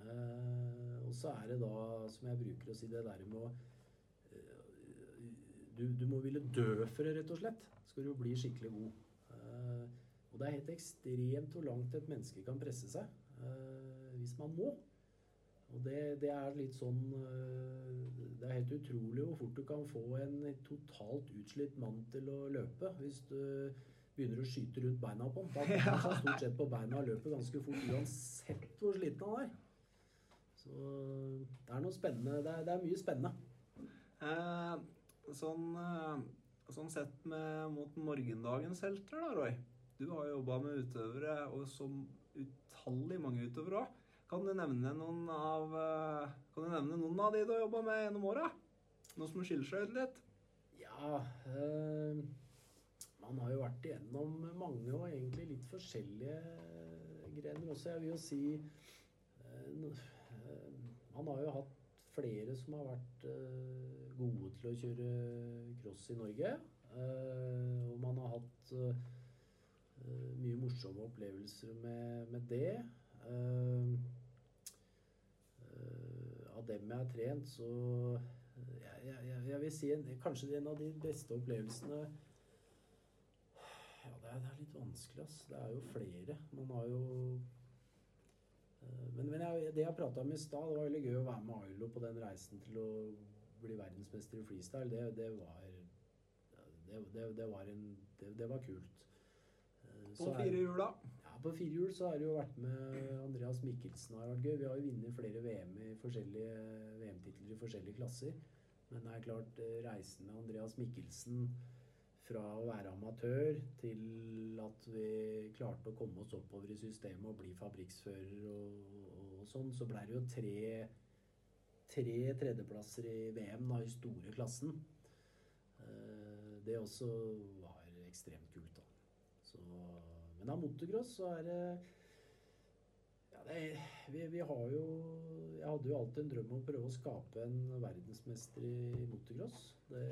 Uh, og så er det da, som jeg bruker å si, det der med å uh, du, du må ville dø for det, rett og slett. Skal du bli skikkelig god. Uh, og det er helt ekstremt hvor langt et menneske kan presse seg hvis man må. Og det, det er litt sånn eh, Det er helt utrolig hvor fort du kan få en totalt utslitt mann til å løpe hvis du begynner å skyte rundt beina på ham. Da kommer han seg stort sett på beina og løper ganske fort uansett hvor sliten han er. Så det er noe spennende. Det er, det er mye spennende.
Eh, sånn, eh, sånn sett med, mot morgendagens helter, da, Roy. Du har jobba med utøvere, og som utallig mange utøvere òg. Kan du nevne noen av eh, Kan du nevne noen av de du har jobba med gjennom åra? Noe som skiller seg ut litt?
Ja øh, Man har jo vært igjennom mange og egentlig litt forskjellige grener også. Jeg vil jo si øh, Man har jo hatt flere som har vært øh, gode til å kjøre cross i Norge. Og man har hatt mye morsomme opplevelser med, med det. Eh, eh, av dem jeg har trent, så eh, jeg, jeg, jeg, vil si en, kanskje en av de beste opplevelsene Ja, det er, det er litt vanskelig, ass. Det er jo flere. Man har jo eh, Men, men jeg, det jeg prata om i stad, det var veldig gøy å være med Ailo på den reisen til å bli verdensmester i freestyle. Det, det var det, det, var en det var kult.
På
så
fire hjul, da.
ja, på firehjul så har det jo vært med Andreas Mikkelsen. har vært gøy. Vi har jo vunnet flere VM i forskjellige VM-titler i forskjellige klasser. Men det er klart, eh, reisen med Andreas Mikkelsen fra å være amatør til at vi klarte å komme oss oppover i systemet og bli fabrikksfører og, og, sånn, så ble det jo tre, tre tredjeplasser i VM da, i store klassen. Eh, Det også var ekstremt kult. Så, men av motocross så er det ja, det vi, vi har jo Jeg hadde jo alltid en drøm om å prøve å skape en verdensmester i motocross. Det,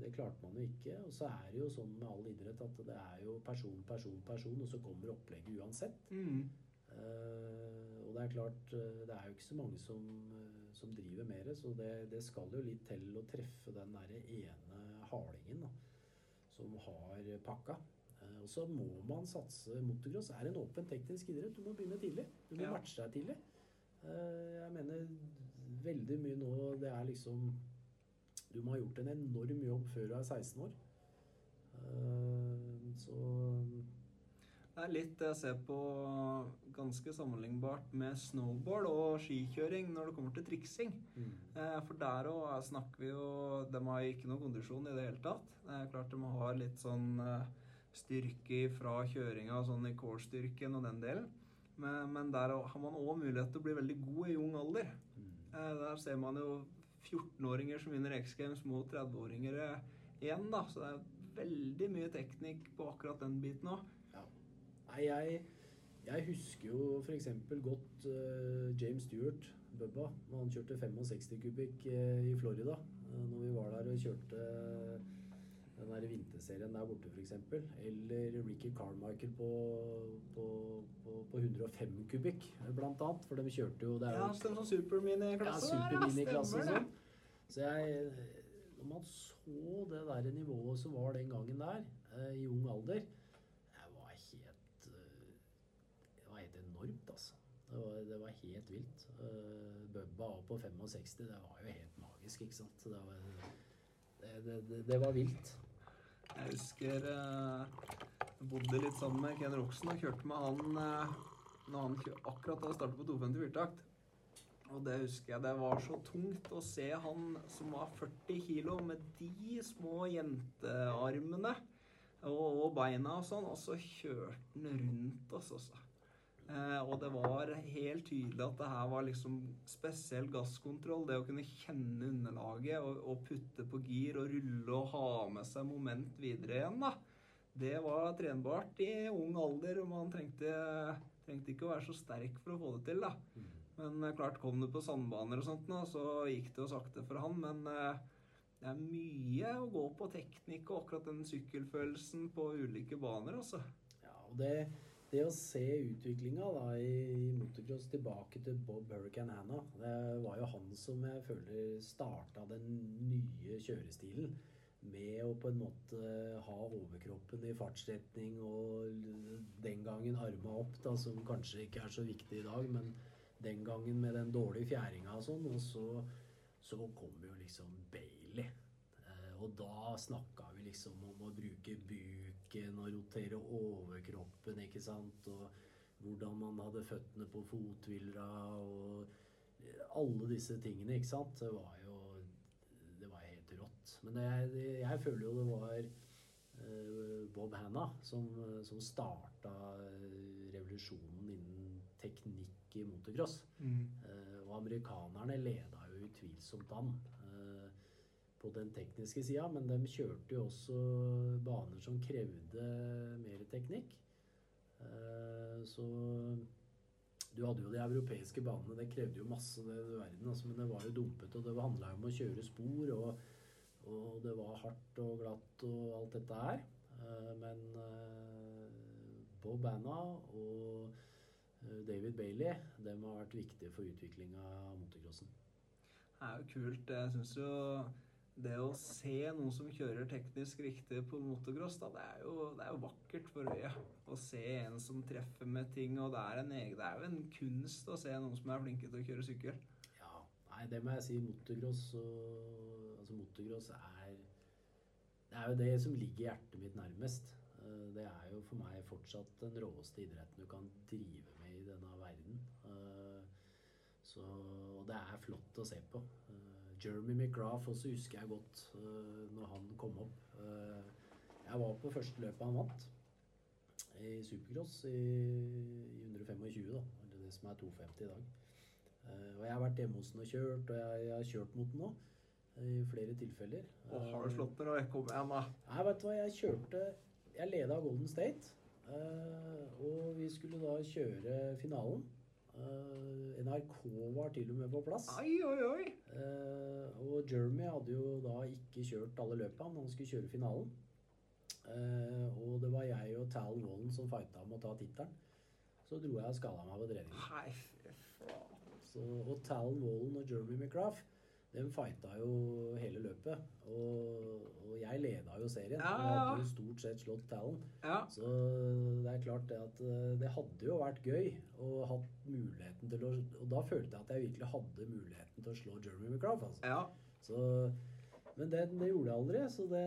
det klarte man jo ikke. Og så er det jo sånn med all idrett at det er jo person, person, person, og så kommer opplegget uansett.
Mm.
Uh, og det er klart, eh, det er jo ikke så mange som, eh, som driver med det, så det, det skal jo litt til å treffe den derre ene halingen da, som har pakka. Eh, og så må man satse. Motocross er en åpen teknisk idrett. Du må begynne tidlig. Du må
Ja.
matche deg tidlig. Eh, jeg mener veldig mye nå Det er liksom Du må ha gjort en enorm jobb før du er 16 år. Eh, så
Det er litt det jeg ser på ganske sammenlignbart med snowboard og skikjøring når det kommer til triksing.
mm.
For der òg snakker vi jo De har ikke noe kondisjon i det hele tatt. Det er klart de har litt sånn styrke fra kjøringa, sånn i core-styrken og den delen. Men, men der har man òg mulighet til å bli veldig god i ung alder.
Mm.
Eh, Der ser man jo 14-åringer som vinner X Games mot 30-åringer igjen, da. Så det er veldig mye teknikk på akkurat den biten òg.
Ja. Nei, jeg, jeg husker jo f.eks. godt uh, James Stewart, Bubba, når han kjørte 65 kubikk uh, i Florida. Uh, når vi var der og kjørte den der vinterserien der borte, f.eks. Eller Ricky Carmichael på, på, på, på 105 kubikk, blant annet. For de kjørte jo det er
Ja,
jo
stemmer sånn superminiklasse.
ja, superminiklasse og sånn. Så jeg Når man så det der nivået som var den gangen der, eh, i ung alder Det var helt eh, Det var helt enormt, altså. Det var, det var helt vilt. Eh, Bubba av på 65, det var jo helt magisk, ikke sant. Det var, det, det, det var vilt.
Jeg husker eh, jeg bodde litt sammen med Ken Roxen og kjørte med han eh, når han akkurat hadde startet på 250 firtakt. Og det husker jeg det var så tungt å se han som var 40 kilo med de små jentearmene og, og beina og sånn, og så kjørte han rundt oss også. Eh, og det var helt tydelig at det her var liksom spesiell gasskontroll. Det å kunne kjenne underlaget og, og putte på gir og rulle og ha med seg moment videre igjen, da. Det var trenbart i ung alder, og man trengte, trengte ikke å være så sterk for å få det til, da. Men eh, klart, kom du på sandbaner og sånt, da, så gikk det jo sakte for han. Men eh, det er mye å gå på teknikk og akkurat den sykkelfølelsen på ulike baner, altså.
Ja, og det, det å se utviklinga i, motocross tilbake til Bob Hurricane Hanna, det var jo han som jeg føler starta den nye kjørestilen. Med å på en måte ha overkroppen i fartsretning og den gangen arma opp, da, som kanskje ikke er så viktig i dag, men den gangen med den dårlige fjæringa og sånn. Og så, så kom jo liksom Bailey. Eh, og da snakka vi liksom om å bruke buken og rotere overkroppen, ikke sant. Og hvordan man hadde føttene på fothvillera og alle disse tingene, ikke sant. Det var jo Det var helt rått. Men jeg, jeg føler jo det var eh, Bob Hanna som, som starta eh, revolusjonen innen teknikk i motocross. Mm. og amerikanerne leda jo utvilsomt an eh, på den tekniske sida, men de kjørte jo også baner som krevde mer teknikk. Eh, så du hadde jo de europeiske banene, det krevde jo masse det verden, altså, men det var jo dumpete, og det handla jo om å kjøre spor, og, og det var hardt og glatt og alt dette her. Eh, men eh, Bob Anna og David Bailey, dem har vært viktige for utviklinga av motocrossen.
Det er jo kult. Jeg syns jo det å se noen som kjører teknisk riktig på motocross, da, det er, jo, det er jo vakkert for øyet. Å se en som treffer med ting, og det er, en det er jo en kunst å se noen som er flinke til å kjøre sykkel.
Ja, nei, det må jeg si. Motocross Altså, er Det er jo det som ligger hjertet mitt nærmest. Eh, Det er jo for meg fortsatt den råeste idretten du kan drive med i denne verden. Eh, Så Og det er flott å se på. Jeremy McGrath også husker jeg godt uh, når han kom opp. Eh, Jeg var på første løpet han vant i supercross i, i 125, da. Eller det som er 250 i dag. Eh, og jeg har vært hjemme hos den og kjørt, og jeg, jeg har kjørt mot den nå. I flere tilfeller.
Og har du slått den, og kom igjen, da.
Nei, vet du hva, jeg kjørte Jeg leda Golden State. og vi skulle da kjøre finalen. Eh, NRK var til og med på plass.
Oi, oi, oi.
Eh, og Jeremy hadde jo da ikke kjørt alle løpa, men han skulle kjøre finalen. Eh, og det var jeg og Tal Wallen som fighta om å ta tittelen. Så dro jeg og skada meg på trening.
Nei, fy faen.
Og Tal Wallen og Jeremy McGrath de fighta jo hele løpet. Og, og jeg leda jo serien.
Ja,
Jeg
ja, ja.
hadde jo stort sett slått Talon.
Ja.
Så det er klart det at eh, det hadde jo vært gøy å hatt muligheten til å Og da følte jeg at jeg virkelig hadde muligheten til å slå Jeremy McCraff. Altså.
ja.
Så, men det, det gjorde jeg aldri. Så det,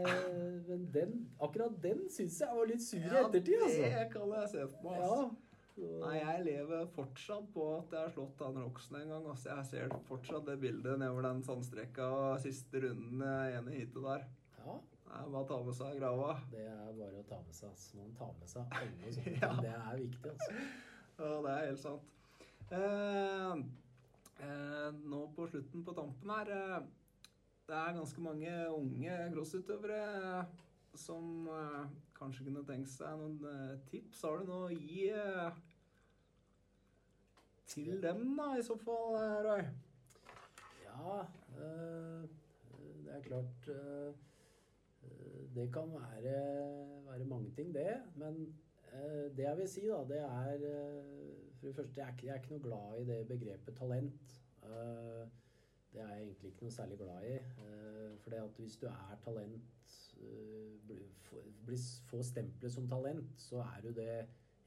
men den, akkurat den syns jeg var litt sur i ettertid, altså.
Det kan jeg se for meg.
Ja,
Altså.
så,
Nei, jeg lever fortsatt på at jeg har slått han Roxen en gang. Altså, jeg ser fortsatt det bildet nedover den sandstrekka siste runden i ene heatet der.
ja.
Det er bare å ta med seg grava.
Det er bare å ta med seg. Altså. Man tar med seg alle sånne
Ja.
Det er viktig, altså.
Ja, det er helt sant. Eh, eh, nå på slutten på tampen her eh, Det er ganske mange unge crossutøvere eh, som eh, kanskje kunne tenkt seg noen eh, tips. Har du noe å gi eh, til dem, da, i så fall, eh, Roy?
Ja, øh, det er klart øh, Det kan være, være, mange ting, det. Men det jeg vil si, da, det er For det første, jeg er, ikke, jeg er ikke noe glad i det begrepet talent. Det er jeg egentlig ikke noe særlig glad i. For det at hvis du er talent, blir få stempelet som talent, så er du det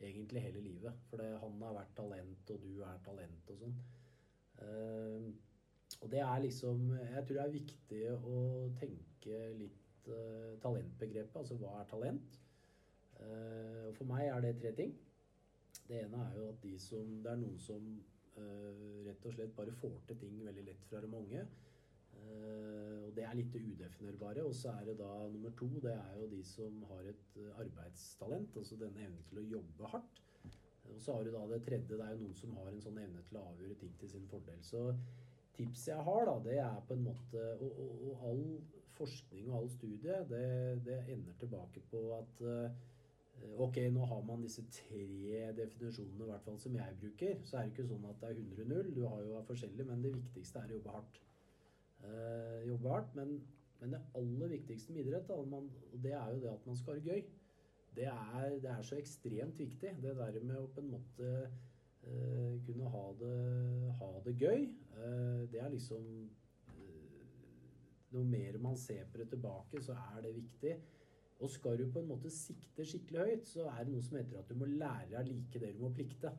egentlig hele livet. For han har vært talent, og du er talent og sånn. Uh, og det er liksom Jeg tror det er viktig å tenke litt uh, talentbegrepet. Altså hva er talent? Uh, og for meg er det tre ting. Det ene er jo at de som, det er noen som uh, rett og slett bare får til ting veldig lett fra de unge. Og det er litt udefinerbare. Og så er det da nummer to, det er jo de som har et arbeidstalent. Altså denne evnen til å jobbe hardt. Og så har du da det tredje, det er jo noen som har en sånn evne til å avgjøre ting til sin fordel. Så tipset jeg har, da, det er på en måte Og, og, og all forskning og all studie, det, det ender tilbake på at uh, Ok, nå har man disse tre definisjonene, i hvert fall som jeg bruker. Så er det ikke sånn at det er 100-0. Du har jo forskjellig, men det viktigste er å jobbe hardt. Uh, jobbe hardt, men, men, det aller viktigste med idrett, da, man, det er jo det at man skal ha det gøy. Det er, det er så ekstremt viktig. Det der med å på en måte Uh, kunne ha det, ha det gøy. Uh, det er liksom uh, Noe mer man ser på det tilbake, så er det viktig. Og skal du på en måte sikte skikkelig høyt, så er det noe som heter at du må lære deg like det du må plikte.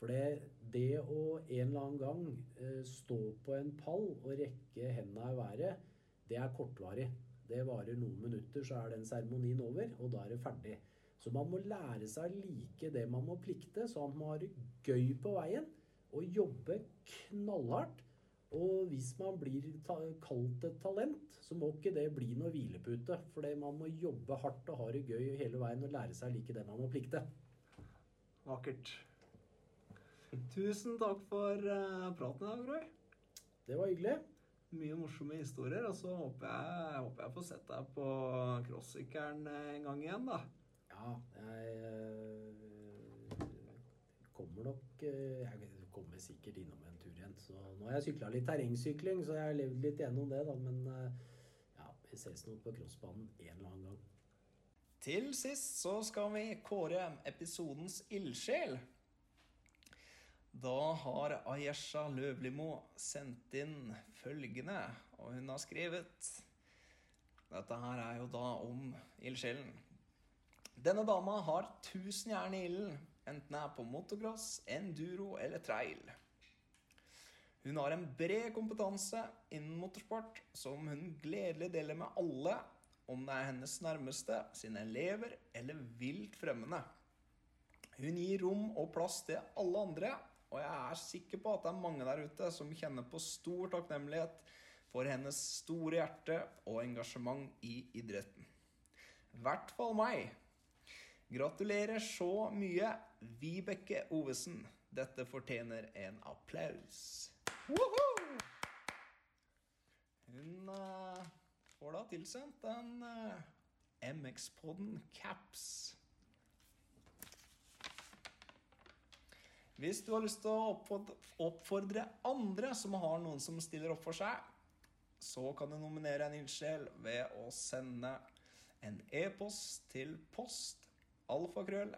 For det, det å en eller annen gang stå på en pall og rekke hendene i været, det er kortvarig. Det varer noen minutter, så er den seremonien over, og da er det ferdig. Så man må lære seg å like det man må plikte, så man må ha det gøy på veien og jobbe knallhardt. Og hvis man blir kalt et talent, så må ikke det bli noe hvilepute. For man må jobbe hardt og ha det gøy hele veien og lære seg å like det man må plikte.
Vakkert. Tusen takk for uh, praten i dag, Roy.
Det var hyggelig.
Mye morsomme historier. Og så håper jeg, håper jeg får sett deg på crossykkelen en gang igjen, da.
Ja, jeg øh, kommer nok Jeg kommer sikkert innom en tur igjen. Så nå har jeg sykla litt terrengsykling, så jeg har levd litt gjennom det, da. Men ja, vi ses nå på crossbanen en eller annen gang.
Til sist så skal vi kåre episodens ildsjel. Da har Ayesha Løvlimo sendt inn følgende, og hun har skrevet Dette her er jo da om ildsjelen. Denne dama har tusen jern i ilden, enten det er på motocross, enduro eller trail. Hun har en bred kompetanse innen motorsport som hun gledelig deler med alle, om det er hennes nærmeste, sine elever eller vilt fremmede. Hun gir rom og plass til alle andre, og jeg er sikker på at det er mange der ute som kjenner på stor takknemlighet for hennes store hjerte og engasjement i idretten. I hvert fall meg. Gratulerer så mye, Vibeke Ovesen. Dette fortjener en applaus. Woohoo! Hun uh, får da tilsendt en uh, MX-podden caps. Hvis du har lyst til å oppfordre andre som har noen som stiller opp for seg, så kan du nominere en ildsjel ved å sende en e-post til post alfakrøll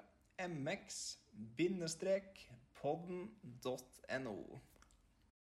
mx-podden.no.